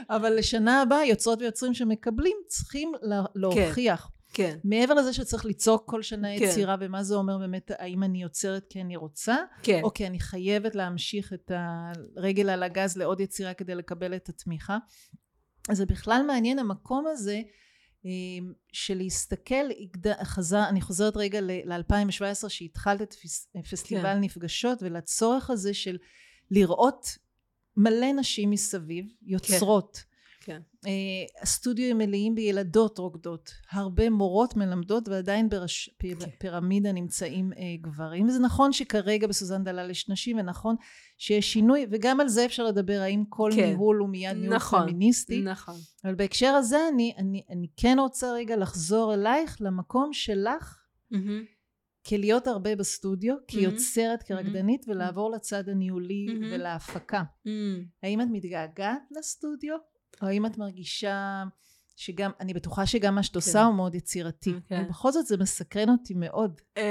אבל לשנה הבאה יוצרות ויוצרים שמקבלים צריכים לה, להוכיח. כן. מעבר לזה שצריך ליצוק כל שנה כן. יצירה, ומה זה אומר באמת, האם אני יוצרת כי אני רוצה, כן. או כי אני חייבת להמשיך את הרגל על הגז לעוד יצירה כדי לקבל את התמיכה. אז זה בכלל מעניין המקום הזה, של להסתכל, חזר, אני חוזרת רגע ל-2017 שהתחלת את פסטיבל כן. נפגשות ולצורך הזה של לראות מלא נשים מסביב, יוצרות. כן. כן. Uh, הסטודיו מלאים בילדות רוקדות, הרבה מורות מלמדות ועדיין בראש כן. נמצאים uh, גברים וזה נכון שכרגע בסוזן דלל יש נשים ונכון שיש שינוי וגם על זה אפשר לדבר האם כל כן. ניהול הוא מיד ניהול נכון, פמיניסטי נכון. אבל בהקשר הזה אני, אני, אני כן רוצה רגע לחזור אלייך למקום שלך mm-hmm. כלהיות הרבה בסטודיו, כיוצרת, mm-hmm. כרקדנית, mm-hmm. ולעבור לצד הניהולי mm-hmm. ולהפקה. Mm-hmm. האם את מתגעגעת לסטודיו? או האם את מרגישה שגם, אני בטוחה שגם מה שאת עושה כן. הוא מאוד יצירתי. ובכל זאת זה מסקרן אותי מאוד. אמ,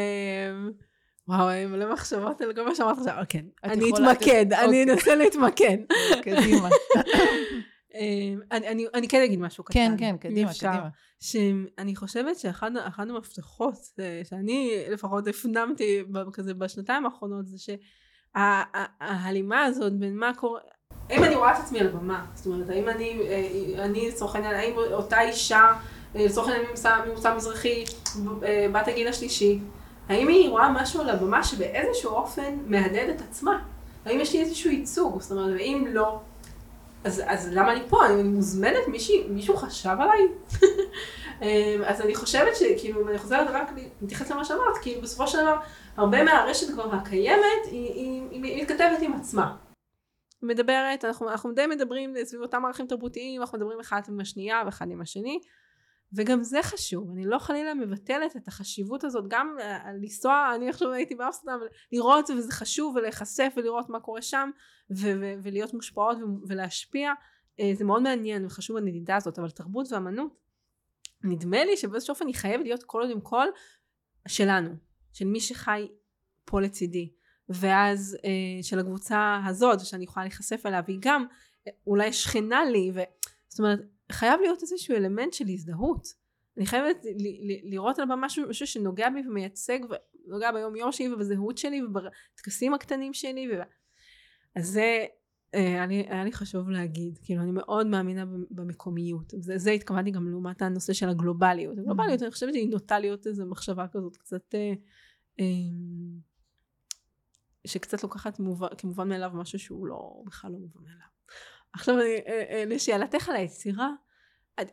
וואו, אני מלא מחשבות על כל מה שאמרת עכשיו. כן, אני אתמקד, אני אוקיי. אנסה להתמקד. קדימה. אמ, אני כן אגיד משהו קטן. כן, כן, קדימה, קדימה. שאני חושבת שאחד המפתחות אה, שאני לפחות הפנמתי כזה בשנתיים האחרונות זה שההלימה הזאת בין מה קורה, האם אני רואה את עצמי על הבמה? זאת אומרת, האם אני, אה, אני לצורך העניין, האם אותה אישה, אה, לצורך העניין ממוצא מזרחי, אה, בת הגיל השלישי, האם היא רואה משהו על הבמה שבאיזשהו אופן מהדהד את עצמה? האם יש לי איזשהו ייצוג? זאת אומרת, ואם לא, אז, אז למה אני פה? אני מוזמנת? מישהו, מישהו חשב עליי? אז אני חושבת שכאילו, אני חוזרת רק להתייחס למה שאמרת, כאילו בסופו של דבר, הרבה מהרשת כבר הקיימת, היא, היא, היא, היא מתכתבת עם עצמה. מדברת, אנחנו, אנחנו די מדברים סביב אותם ערכים תרבותיים, אנחנו מדברים אחד עם השנייה ואחד עם השני, וגם זה חשוב, אני לא חלילה מבטלת את החשיבות הזאת, גם uh, לנסוע, אני עכשיו הייתי באמסטרדם, לראות וזה חשוב ולהיחשף ולראות מה קורה שם, ו- ו- ולהיות מושפעות ו- ולהשפיע, uh, זה מאוד מעניין וחשוב הנדידה הזאת, אבל תרבות ואמנות, נדמה לי שבאיזשהו אופן היא חייבת להיות כל עוד עם כל שלנו, של מי שחי פה לצידי. ואז אה, של הקבוצה הזאת שאני יכולה להיחשף אליה והיא גם אה, אולי שכנה לי ו... זאת אומרת חייב להיות איזשהו אלמנט של הזדהות. אני חייבת ל- ל- לראות על הבמה משהו, משהו שנוגע בי ומייצג ונוגע ביום יום שלי ובזהות שלי ובטקסים הקטנים שלי ו... אז זה אה, אני, היה לי חשוב להגיד כאילו אני מאוד מאמינה במקומיות. זה, זה התכוונתי גם לעומת הנושא של הגלובליות. הגלובליות mm-hmm. אני חושבת שהיא נוטה להיות איזו מחשבה כזאת קצת אה, אה, שקצת לוקחת מובן, כמובן מאליו משהו שהוא לא, בכלל לא מובן מאליו. עכשיו אני, אה, אה, לשאלתך על היצירה,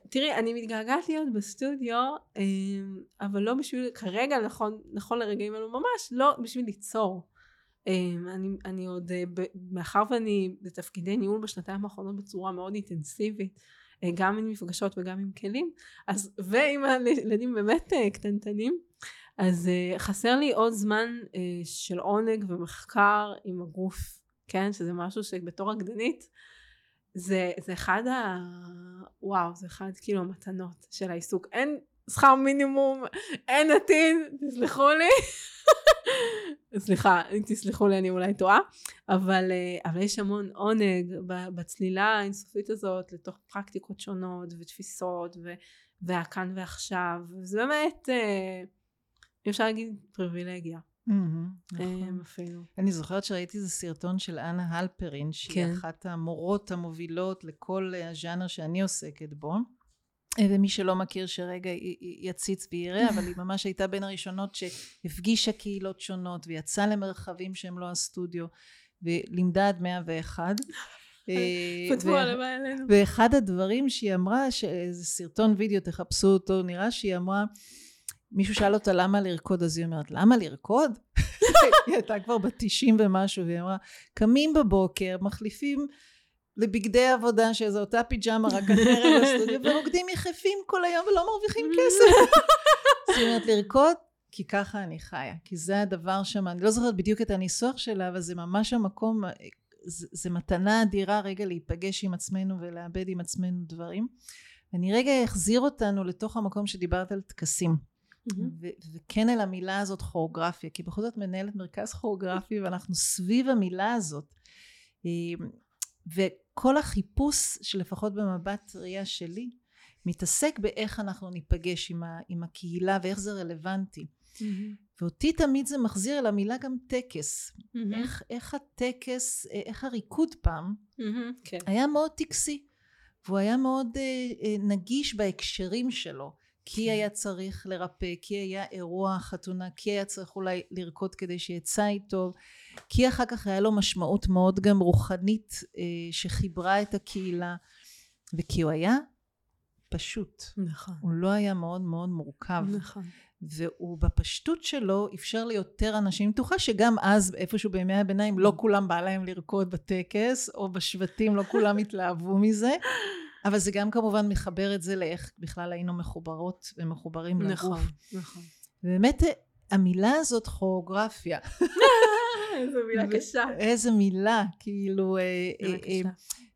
תראי, אני מתגעגעת להיות בסטודיו, אה, אבל לא בשביל, כרגע, נכון, נכון לרגעים אלו ממש, לא בשביל ליצור. אני, אני עוד, מאחר ואני בתפקידי ניהול בשנתיים האחרונות בצורה מאוד אינטנסיבית, גם עם מפגשות וגם עם כלים, אז, ועם הילדים באמת קטנטנים, אז uh, חסר לי עוד זמן uh, של עונג ומחקר עם הגוף, כן? שזה משהו שבתור רקדנית זה, זה אחד ה... וואו, זה אחד כאילו המתנות של העיסוק. אין שכר מינימום, אין עתיד, תסלחו לי. סליחה, אם תסלחו לי אני אולי טועה, אבל, uh, אבל יש המון עונג בצלילה האינסופית הזאת לתוך פרקטיקות שונות ותפיסות ו, והכאן ועכשיו, וזה באמת... Uh, אפשר להגיד פריבילגיה. נכון. אפילו. אני זוכרת שראיתי איזה סרטון של אנה הלפרין, שהיא כן. אחת המורות המובילות לכל הז'אנר שאני עוסקת בו. ומי שלא מכיר שרגע יציץ ויראה, אבל היא ממש הייתה בין הראשונות שהפגישה קהילות שונות ויצאה למרחבים שהם לא הסטודיו ולימדה עד מאה ואחד. פתחו הלוואי עלינו. ואחד הדברים שהיא אמרה, שזה סרטון וידאו, תחפשו אותו, נראה שהיא אמרה מישהו שאל אותה למה לרקוד, אז היא אומרת, למה לרקוד? היא הייתה כבר בת 90 ומשהו, והיא אמרה, קמים בבוקר, מחליפים לבגדי עבודה, שזו אותה פיג'מה, רק אחרת בסטודיו, ורוקדים יחפים כל היום ולא מרוויחים כסף. זאת אומרת, לרקוד, כי ככה אני חיה, כי זה הדבר שם, אני לא זוכרת בדיוק את הניסוח שלה, אבל זה ממש המקום, זה, זה מתנה אדירה רגע להיפגש עם עצמנו ולאבד עם עצמנו דברים. אני רגע אחזיר אותנו לתוך המקום שדיברת על טקסים. ו- וכן אל המילה הזאת כוריאוגרפיה, כי בכל זאת מנהלת מרכז כוריאוגרפי ואנחנו סביב המילה הזאת. אמ, וכל החיפוש שלפחות במבט ראייה שלי מתעסק באיך אנחנו ניפגש עם, ה- עם הקהילה ואיך זה רלוונטי. Mm-hmm. ואותי תמיד זה מחזיר אל המילה גם טקס. Mm-hmm. איך, איך הטקס, איך הריקוד פעם mm-hmm, כן. היה מאוד טקסי. והוא היה מאוד אה, אה, נגיש בהקשרים שלו. כי. היה צריך לרפא, כי היה אירוע חתונה, כי היה צריך אולי לרקוד כדי שיצא איתו, כי אחר כך היה לו משמעות מאוד גם רוחנית אה, שחיברה את הקהילה, וכי הוא היה פשוט. נכון. הוא לא היה מאוד מאוד מורכב. נכון. והוא בפשטות שלו אפשר ליותר אנשים, בטוחה שגם אז איפשהו בימי הביניים לא כולם בא להם לרקוד בטקס או בשבטים לא כולם התלהבו מזה אבל זה גם כמובן מחבר את זה לאיך בכלל היינו מחוברות ומחוברים נכון, לגוף. נכון. באמת המילה הזאת כוריאוגרפיה. איזו מילה קשה. איזה מילה, כאילו... אה, מילה אה, אה, קשה.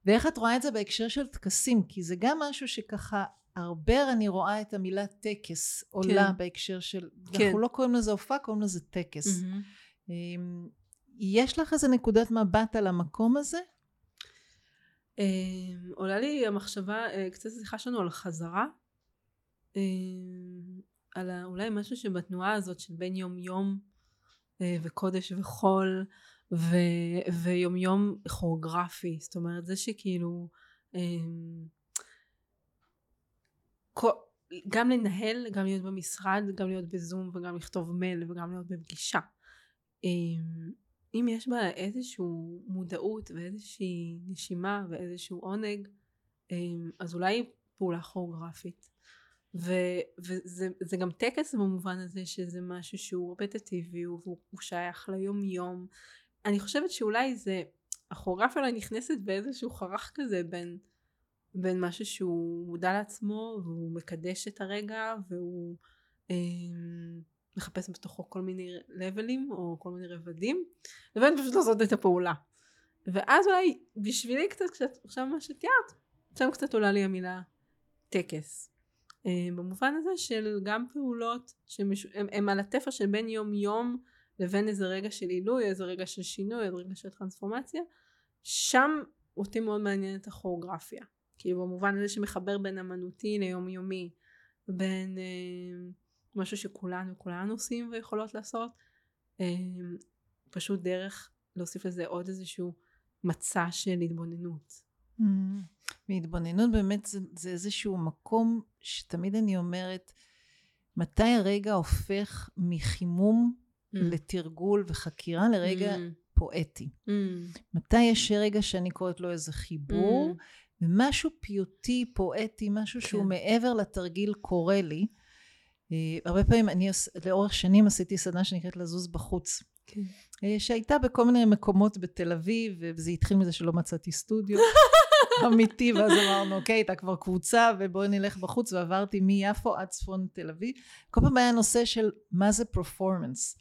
ואיך את רואה את זה בהקשר של טקסים? כי זה גם משהו שככה, הרבה אני רואה את המילה טקס עולה כן. בהקשר של... כן. אנחנו לא קוראים לזה הופעה, קוראים לזה טקס. אמ, יש לך איזה נקודת מבט על המקום הזה? אה, עולה לי המחשבה, אה, קצת שיחה שלנו על חזרה. אה, על אולי משהו שבתנועה הזאת של בין יום יום אה, וקודש וחול ו- ויום יום כוריאוגרפי. זאת אומרת זה שכאילו כל- גם לנהל, גם להיות במשרד, גם להיות בזום וגם לכתוב מייל וגם להיות בפגישה. אה, אם יש בה איזושהי מודעות ואיזושהי נשימה ואיזשהו עונג, אמ, אז אולי פעולה כוריאוגרפית. וזה זה גם טקס במובן הזה שזה משהו שהוא רפטטיבי והוא הוא שייך ליום יום. אני חושבת שאולי זה, הכוריאוגרפיה אולי נכנסת באיזשהו חרך כזה בין, בין משהו שהוא מודע לעצמו והוא מקדש את הרגע והוא מחפש בתוכו כל מיני לבלים או כל מיני רבדים לבין פשוט לעשות את הפעולה. ואז אולי בשבילי קצת קצת עכשיו מה שתיארת שם קצת עולה לי המילה טקס. אה, במובן הזה של גם פעולות שהן על התפר בין יום יום לבין איזה רגע של עילוי, איזה רגע של שינוי, איזה רגע של טרנספורמציה, שם אותי מאוד מעניינת הכוריאוגרפיה. כאילו במובן הזה שמחבר בין אמנותי ליום יומי, בין אה, משהו שכולנו כולנו עושים ויכולות לעשות, אה, פשוט דרך להוסיף לזה עוד איזשהו מצע של התבוננות. מהתבוננות באמת זה, זה איזשהו מקום שתמיד אני אומרת, מתי הרגע הופך מחימום Mm. לתרגול וחקירה לרגע Mm. פואטי? Mm. מתי יש רגע שאני קוראת לו איזה חיבור, Mm. ומשהו פיוטי, פואטי, משהו שהוא כן. מעבר לתרגיל קורה לי. אה, הרבה פעמים אני לאורך שנים עשיתי סדנה שנקראת לזוז בחוץ. כן. אה, שהייתה בכל מיני מקומות בתל אביב, וזה התחיל מזה שלא מצאתי סטודיו אמיתי, ואז אמרנו, אוקיי, הייתה כבר קבוצה, ובואי נלך בחוץ, ועברתי מיפו עד צפון תל אביב. כל פעם היה נושא של מה זה פרפורמנס.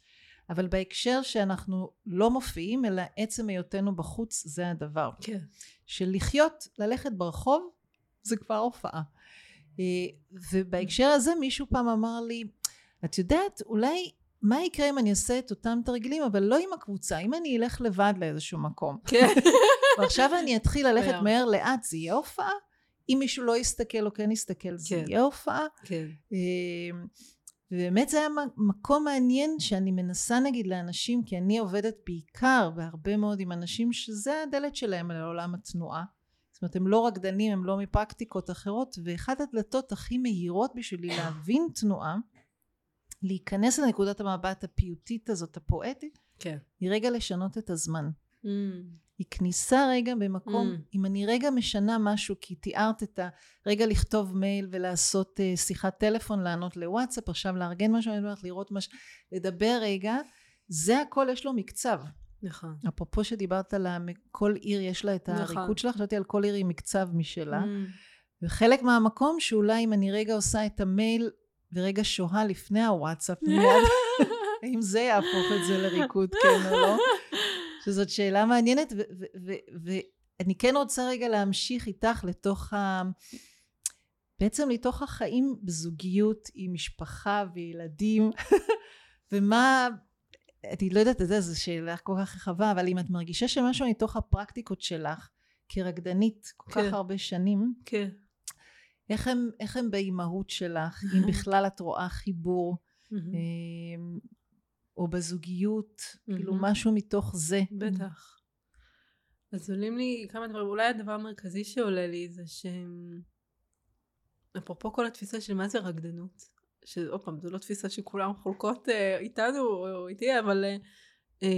אבל בהקשר שאנחנו לא מופיעים, אלא עצם היותנו בחוץ, זה הדבר. כן. של לחיות, ללכת ברחוב, זה כבר הופעה. אה, ובהקשר הזה מישהו פעם אמר לי, את יודעת, אולי מה יקרה אם אני אעשה את אותם תרגילים, אבל לא עם הקבוצה, אם אני אלך לבד לאיזשהו מקום. כן. ועכשיו אני אתחיל ללכת. מהר לאט, זה יהיה הופעה? אם מישהו לא יסתכל או כן יסתכל, זה כן. יהיה הופעה? כן. אה, ובאמת זה היה מקום מעניין שאני מנסה נגיד לאנשים, כי אני עובדת בעיקר והרבה מאוד עם אנשים שזה הדלת שלהם לעולם התנועה. אומרת הם לא רקדנים, הם לא מפרקטיקות אחרות, ואחת הדלתות הכי מהירות בשבילי להבין תנועה, להיכנס לנקודת המבט הפיוטית הזאת, הפואטית, כן. היא רגע לשנות את הזמן. Mm. היא כניסה רגע במקום, Mm. אם אני רגע משנה משהו, כי תיארת את הרגע לכתוב מייל ולעשות uh, שיחת טלפון, לענות לוואטסאפ, עכשיו לארגן משהו, אני אומרת לראות משהו, לדבר רגע, זה הכל יש לו מקצב. נכון. אפרופו שדיברת על כל עיר יש לה את נכון. הריקוד שלה, חשבתי על כל עיר עם מקצב משלה. Mm. וחלק מהמקום שאולי אם אני רגע עושה את המייל ורגע שוהה לפני הוואטסאפ מיד, האם זה יהפוך את זה לריקוד כן או לא? שזאת שאלה מעניינת, ואני כן רוצה רגע להמשיך איתך לתוך ה... בעצם לתוך החיים בזוגיות עם משפחה וילדים, ומה... אני לא יודעת, אתה יודע, זו שאלה כל כך רחבה, אבל אם את מרגישה שמשהו מתוך הפרקטיקות שלך, כרקדנית כל כן. כך הרבה שנים, כן. איך הם, איך הם באימהות שלך, אם בכלל את רואה חיבור. אמ, או בזוגיות, כאילו. משהו מתוך זה. בטח. אז עולים לי כמה דברים, אולי הדבר המרכזי שעולה לי זה ש... אפרופו כל התפיסה של מה זה רקדנות, שעוד פעם, זו לא תפיסה שכולם חולקות אה, איתנו או איתי, אבל אה, אה,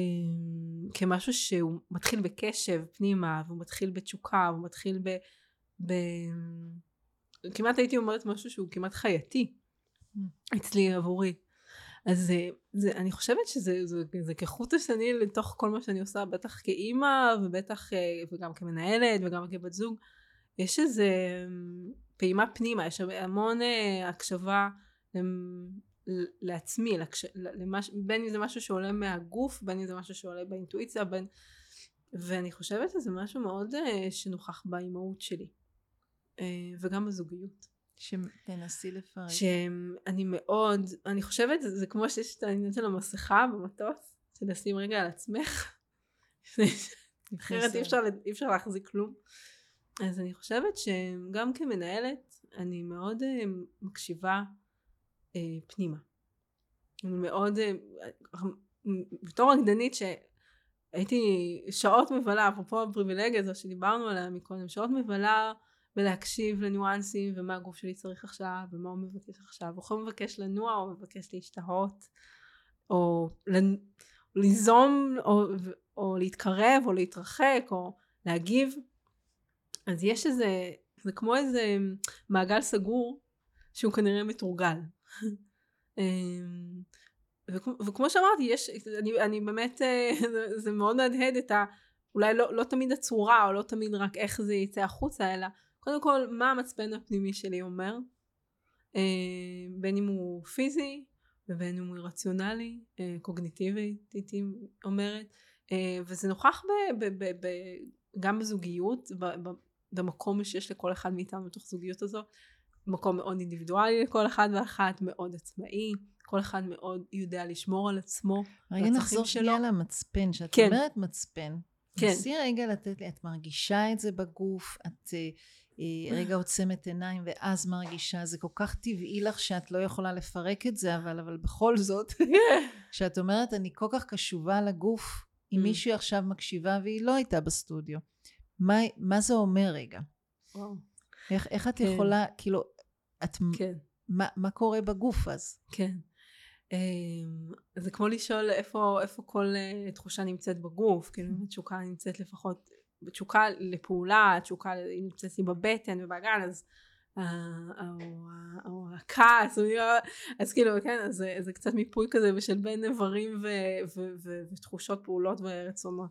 כמשהו שהוא מתחיל בקשב פנימה, והוא מתחיל בתשוקה, והוא מתחיל ב... ב... כמעט הייתי אומרת משהו שהוא כמעט חייתי אצלי עבורי. אז זה, זה, אני חושבת שזה זה, זה כחוט השני לתוך כל מה שאני עושה, בטח כאימא ובטח וגם כמנהלת וגם כבת זוג. יש איזה פעימה פנימה, יש המון הקשבה לעצמי, לקש... למש... בין אם זה משהו שעולה מהגוף, בין אם זה משהו שעולה באינטואיציה, בין... ואני חושבת שזה משהו מאוד שנוכח באימהות שלי. וגם בזוגיות. שתנסי לפרט. שאני מאוד, אני חושבת, זה, זה כמו שיש את העניין של המסכה במטוס, שנשים רגע על עצמך, אחרת אי אפשר, אי אפשר להחזיק כלום. אז אני חושבת שגם כמנהלת, אני מאוד uh, מקשיבה uh, פנימה. מאוד, uh, בתור רקדנית שהייתי שעות מבלה, אפרופו הפריבילגיה הזו שדיברנו עליה מקודם, שעות מבלה ולהקשיב לניואנסים ומה הגוף שלי צריך עכשיו ומה הוא מבקש עכשיו הוא מבקש לנוע או מבקש להשתהות או ליזום או, או להתקרב או להתרחק או להגיב אז יש איזה זה כמו איזה מעגל סגור שהוא כנראה מתורגל וכמו, וכמו שאמרתי יש אני, אני באמת זה, זה מאוד מהדהד את ה אולי לא, לא תמיד הצורה או לא תמיד רק איך זה יצא החוצה אלא קודם כל מה המצפן הפנימי שלי אומר? אה, בין אם הוא פיזי ובין אם הוא רציונלי אה, קוגניטיבי הייתי אומרת. אה, וזה נוכח ב, ב, ב, ב, גם בזוגיות ב, ב, במקום שיש לכל אחד מאיתנו בתוך זוגיות הזו מקום מאוד אינדיבידואלי לכל אחד ואחת מאוד עצמאי כל אחד מאוד יודע לשמור על עצמו רגע נחזור שנייה למצפן שאת כן. אומרת מצפן כן. נסי רגע לתת לי, את מרגישה את זה בגוף, את אה, רגע עוצמת עיניים ואז מרגישה, זה כל כך טבעי לך שאת לא יכולה לפרק את זה, אבל, אבל בכל זאת, שאת אומרת, אני כל כך קשובה לגוף, אם mm. מישהי עכשיו מקשיבה והיא לא הייתה בסטודיו, מה, מה זה אומר רגע? וואו. איך, איך את כן. יכולה, כאילו, את, כן. מה, מה קורה בגוף אז? כן. אמ, זה כמו לשאול איפה, איפה כל אה, תחושה נמצאת בגוף, כאילו אם התשוקה נמצאת לפחות תשוקה לפעולה, תשוקה נמצאת לי בבטן ובאגן, אז או הכעס, אז כאילו כן, אז זה קצת מיפוי כזה של בין איברים ותחושות פעולות ורצונות,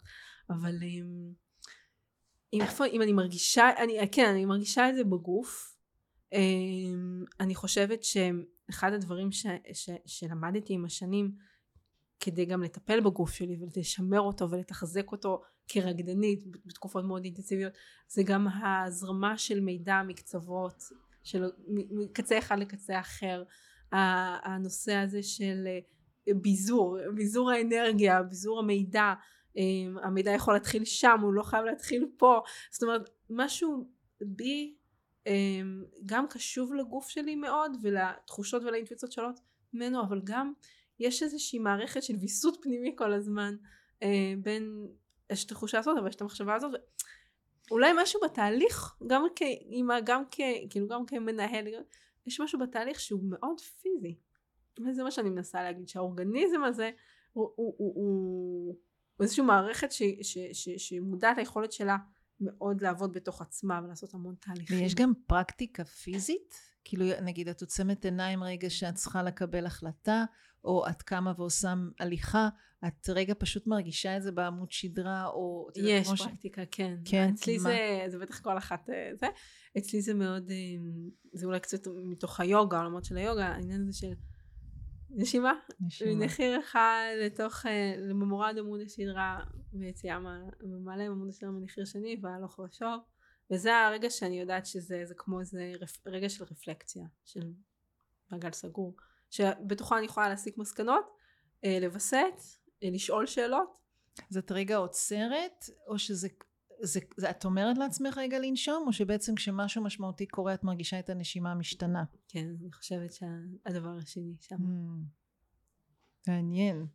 אבל אם, אם אני מרגישה, אני, כן, אני מרגישה את זה בגוף, אמ, אני חושבת שאחד הדברים ש, ש, שלמדתי עם השנים כדי גם לטפל בגוף שלי ולשמר אותו ולתחזק אותו כרקדנית בתקופות מאוד אינטנסיביות זה גם ההזרמה של מידע מקצוות של מקצה אחד לקצה אחר. הנושא הזה של אה, ביזור ביזור האנרגיה ביזור המידע אה, המידע יכול להתחיל שם הוא לא חייב להתחיל פה. זאת אומרת משהו בי גם קשוב לגוף שלי מאוד ולתחושות ולאינטואיציות שונות ממנו אבל גם יש איזושהי מערכת של ויסות פנימי כל הזמן בין יש את התחושה הזאת אבל יש את המחשבה הזאת אולי משהו בתהליך גם כאימא גם כ... כאילו גם כמנהל יש משהו בתהליך שהוא מאוד פיזי. וזה מה שאני מנסה להגיד שהאורגניזם הזה הוא, הוא, הוא, הוא, הוא איזושהי מערכת שמודעת ליכולת שלה מאוד לעבוד בתוך עצמה ולעשות המון תהליכים. ויש גם פרקטיקה פיזית? כאילו נגיד את עוצמת עיניים רגע שאת צריכה לקבל החלטה או את קמה ועושה הליכה, את רגע פשוט מרגישה את זה בעמוד שדרה, או... יש פרקטיקה, ש... כן. כן, אצלי זה, זה בטח כל אחת אה, זה. אצלי זה מאוד, אה, זה אולי קצת מתוך היוגה, העולמות של היוגה, העניין הזה של נשימה. נשימה. מנחיר אחד לתוך, אה, לממורד עמוד השדרה, ויציאה מעלה עמוד השדרה מנחיר שני, והלוך ושוב. וזה הרגע שאני יודעת שזה כמו איזה רגע של רפלקציה, של מעגל סגור. שבתוכה אני יכולה להסיק מסקנות, אה, לווסת, אה, לשאול שאלות. את רגע עוצרת, או שזה, זה, זה, את אומרת לעצמך רגע לנשום, או שבעצם כשמשהו משמעותי קורה את מרגישה את הנשימה המשתנה? כן, אני חושבת שהדבר השני שם. Mm, מעניין.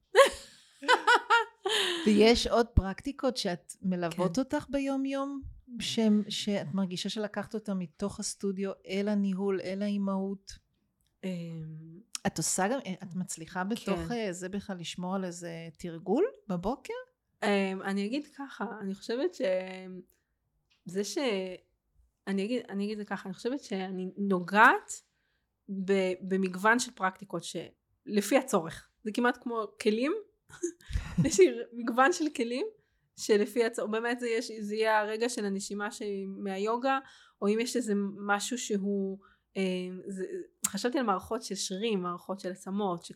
ויש עוד פרקטיקות שאת מלוות כן. אותך ביום יום? שהם- שאת מרגישה שלקחת אותם מתוך הסטודיו אל הניהול, אל האימהות? אמ, את עושה גם, את מצליחה בתוך כן. אה, זה בכלל לשמור על איזה תרגול בבוקר? אמ, אני אגיד ככה, אני חושבת שזה ש... אני אגיד, אני אגיד את זה ככה, אני חושבת שאני נוגעת ב, במגוון של פרקטיקות שלפי הצורך. זה כמעט כמו כלים, יש לי מגוון של כלים שלפי הצורך, באמת זה, יש, זה יהיה הרגע של הנשימה שהיא מהיוגה, או אם יש איזה משהו שהוא, אה, זה, חשבתי על מערכות של שרירים, מערכות של עצמות,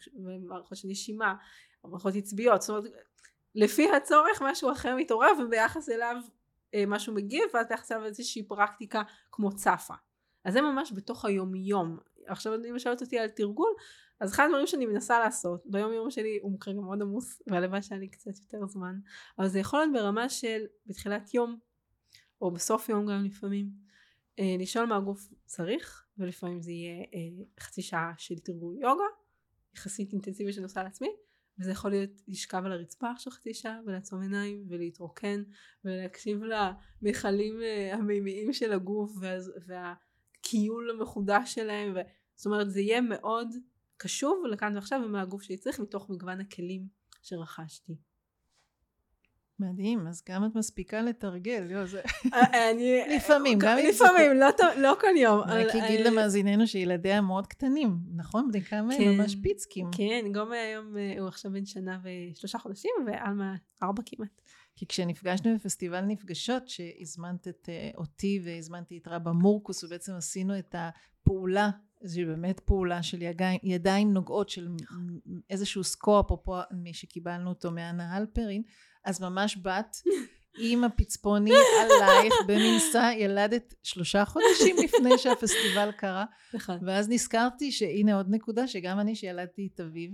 מערכות של נשימה, מערכות עצביות, זאת אומרת לפי הצורך משהו אחר מתעורר וביחס אליו אה, משהו מגיב ואז ביחס אליו איזושהי פרקטיקה כמו צפה. אז זה ממש בתוך היומיום. עכשיו אם שואלת אותי על תרגול, אז אחד הדברים שאני מנסה לעשות ביום יום שלי הוא כרגע מאוד עמוס והלוואי שהיה לי קצת יותר זמן אבל זה יכול להיות ברמה של בתחילת יום או בסוף יום גם לפעמים אה, לשאול מה הגוף צריך ולפעמים זה יהיה אה, חצי שעה של תרגול יוגה יחסית אינטנסיבי שאני עושה על עצמי וזה יכול להיות לשכב על הרצפה עכשיו חצי שעה ולעצום עיניים ולהתרוקן ולהקשיב למכלים אה, המימיים של הגוף ואז, והכיול המחודש שלהם ו... זאת אומרת זה יהיה מאוד קשוב לכאן ועכשיו ומהגוף שלי צריך מתוך מגוון הכלים שרכשתי. מדהים, אז גם את מספיקה לתרגל, יו, זה... אה, אני... לפעמים, גם אם לפעמים, לא, לא כל יום. רק אגיד למאזיננו שילדיה מאוד קטנים, נכון? בני כמה הם כן. ממש פיצקים. כן, גומא היום אה, הוא עכשיו בן שנה ושלושה חודשים ועלמה ארבע כמעט. כי כשנפגשנו בפסטיבל נפגשות, שהזמנת את אה, אותי והזמנתי את רבא מורקוס, ובעצם עשינו את הפעולה, שהיא באמת פעולה של ידיים, ידיים נוגעות של מ- איזשהו סקור, אפרופו מי שקיבלנו אותו מאנה הלפרין, אז ממש באת עם הפצפוני עלייך במנסה, ילדת שלושה חודשים לפני שהפסטיבל קרה, נכון. ואז נזכרתי שהנה עוד נקודה שגם אני שילדתי את אביב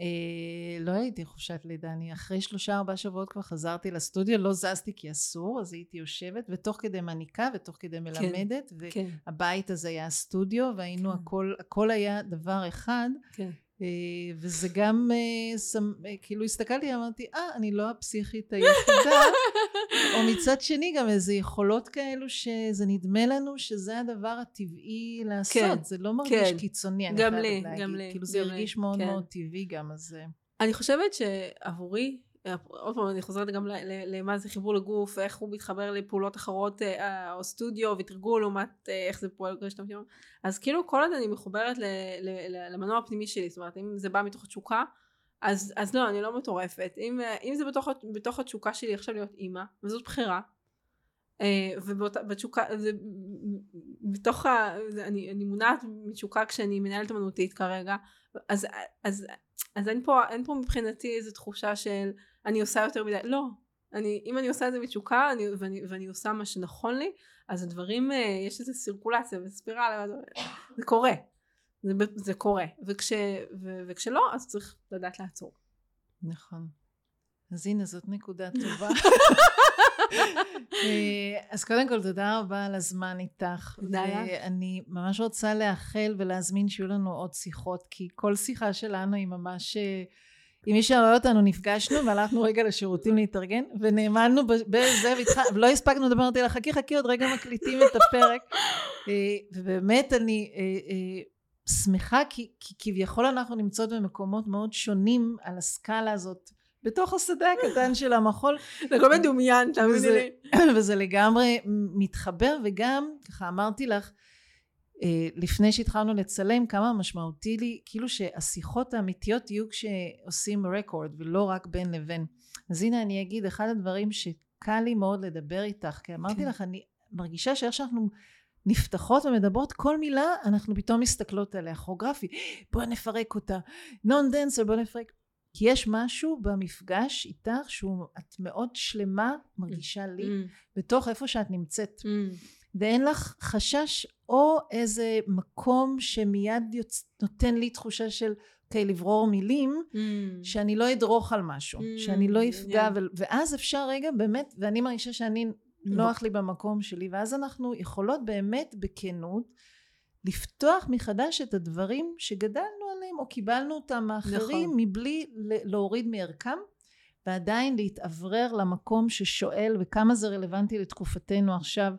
אה, לא הייתי חופשת לידה אני אחרי שלושה ארבעה שבועות כבר חזרתי לסטודיו לא זזתי כי אסור אז הייתי יושבת ותוך כדי מניקה ותוך כדי מלמדת כן, והבית הזה היה סטודיו והיינו כן. הכל הכל היה דבר אחד כן. אה, וזה גם אה, אה, כאילו הסתכלתי אמרתי אה אני לא הפסיכית היחידה או מצד שני גם איזה יכולות כאלו שזה נדמה לנו שזה הדבר הטבעי לעשות כן, זה לא מרגיש כן. קיצוני אני חייבת להגיד. גם לי, כאילו זה גם לי, הרגיש מאוד כן. מאוד טבעי גם אז אני חושבת שעבורי, עוד פעם אני חוזרת גם למה זה חיבור לגוף, איך הוא מתחבר לפעולות אחרות אה, או סטודיו ותרגול לעומת אה, איך זה פועל המשתמשים. אז כאילו כל עוד אני מחוברת למנוע הפנימי שלי, זאת אומרת אם זה בא מתוך התשוקה, אז, אז לא, אני לא מטורפת. אם, אה, אם זה בתוך, בתוך התשוקה שלי עכשיו להיות אימא, וזאת בחירה, אה, ובתשוקה, זה בתוך ה... אני, אני מונעת מתשוקה כשאני מנהלת אמנותית כרגע, אז, אז, אז אין פה, אין פה מבחינתי איזו תחושה של אני עושה יותר מדי, לא. אני, אם אני עושה את זה מתשוקה אני, ואני, ואני עושה מה שנכון לי, אז הדברים, אה, יש איזו סירקולציה וספירלה, זה קורה. זה, זה קורה. וכש, ו, וכשלא, אז צריך לדעת לעצור. נכון אז הנה זאת נקודה טובה אה, אז קודם כל תודה רבה על הזמן איתך תודה לך. ואני ממש רוצה לאחל ולהזמין שיהיו לנו עוד שיחות כי כל שיחה שלנו היא ממש אה, אם מי שרואה אותנו נפגשנו והלכנו רגע לשירותים להתארגן ונאמנו בזה ולא הספקנו לדבר אמרתי לה חכי חכי עוד רגע מקליטים את הפרק אה, ובאמת אני אה, אה, שמחה כי, כי כביכול אנחנו נמצאות במקומות מאוד שונים על הסקאלה הזאת בתוך השדה הקטן של המחול זה הכל מדומיין, תאמיני וזה- לי. וזה לגמרי מתחבר וגם ככה אמרתי לך לפני שהתחלנו לצלם כמה משמעותי לי כאילו שהשיחות האמיתיות יהיו כשעושים רקורד ולא רק בין לבין. אז הנה אני אגיד אחד הדברים שקל לי מאוד לדבר איתך כי אמרתי כן. לך אני מרגישה שאיך שאנחנו נפתחות ומדברות כל מילה אנחנו פתאום מסתכלות עליה כוריאוגרפי בוא נפרק אותה. נון דנסר בוא נפרק. כי יש משהו במפגש איתך שהוא את מאוד שלמה מרגישה לי Mm, בתוך איפה שאת נמצאת. Mm, ואין לך חשש או איזה מקום שמיד יוצ... נותן לי תחושה של אוקיי לברור מילים mm. שאני לא אדרוך על משהו Mm, שאני לא אפגע מעניין. ו... ואז אפשר רגע באמת ואני מרגישה שאני נוח לי במקום שלי ואז אנחנו יכולות באמת בכנות לפתוח מחדש את הדברים שגדלנו עליהם או קיבלנו אותם מאחרים נכון. מבלי להוריד מערכם ועדיין להתאוורר למקום ששואל וכמה זה רלוונטי לתקופתנו עכשיו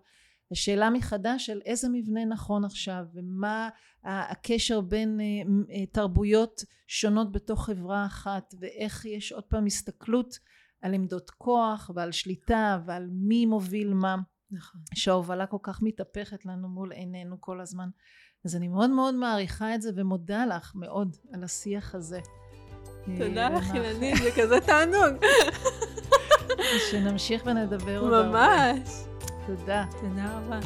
השאלה מחדש של איזה מבנה נכון עכשיו ומה הקשר בין אה, אה, תרבויות שונות בתוך חברה אחת ואיך יש עוד פעם הסתכלות על עמדות כוח ועל שליטה ועל מי מוביל מה. נכון. שההובלה כל כך מתהפכת לנו מול עינינו כל הזמן. אז אני מאוד מאוד מעריכה את זה ומודה לך מאוד על השיח הזה. תודה לך אילנית זה כזה תענוג. שנמשיך ונדבר עוד הרבה. ממש תודה. תודה רבה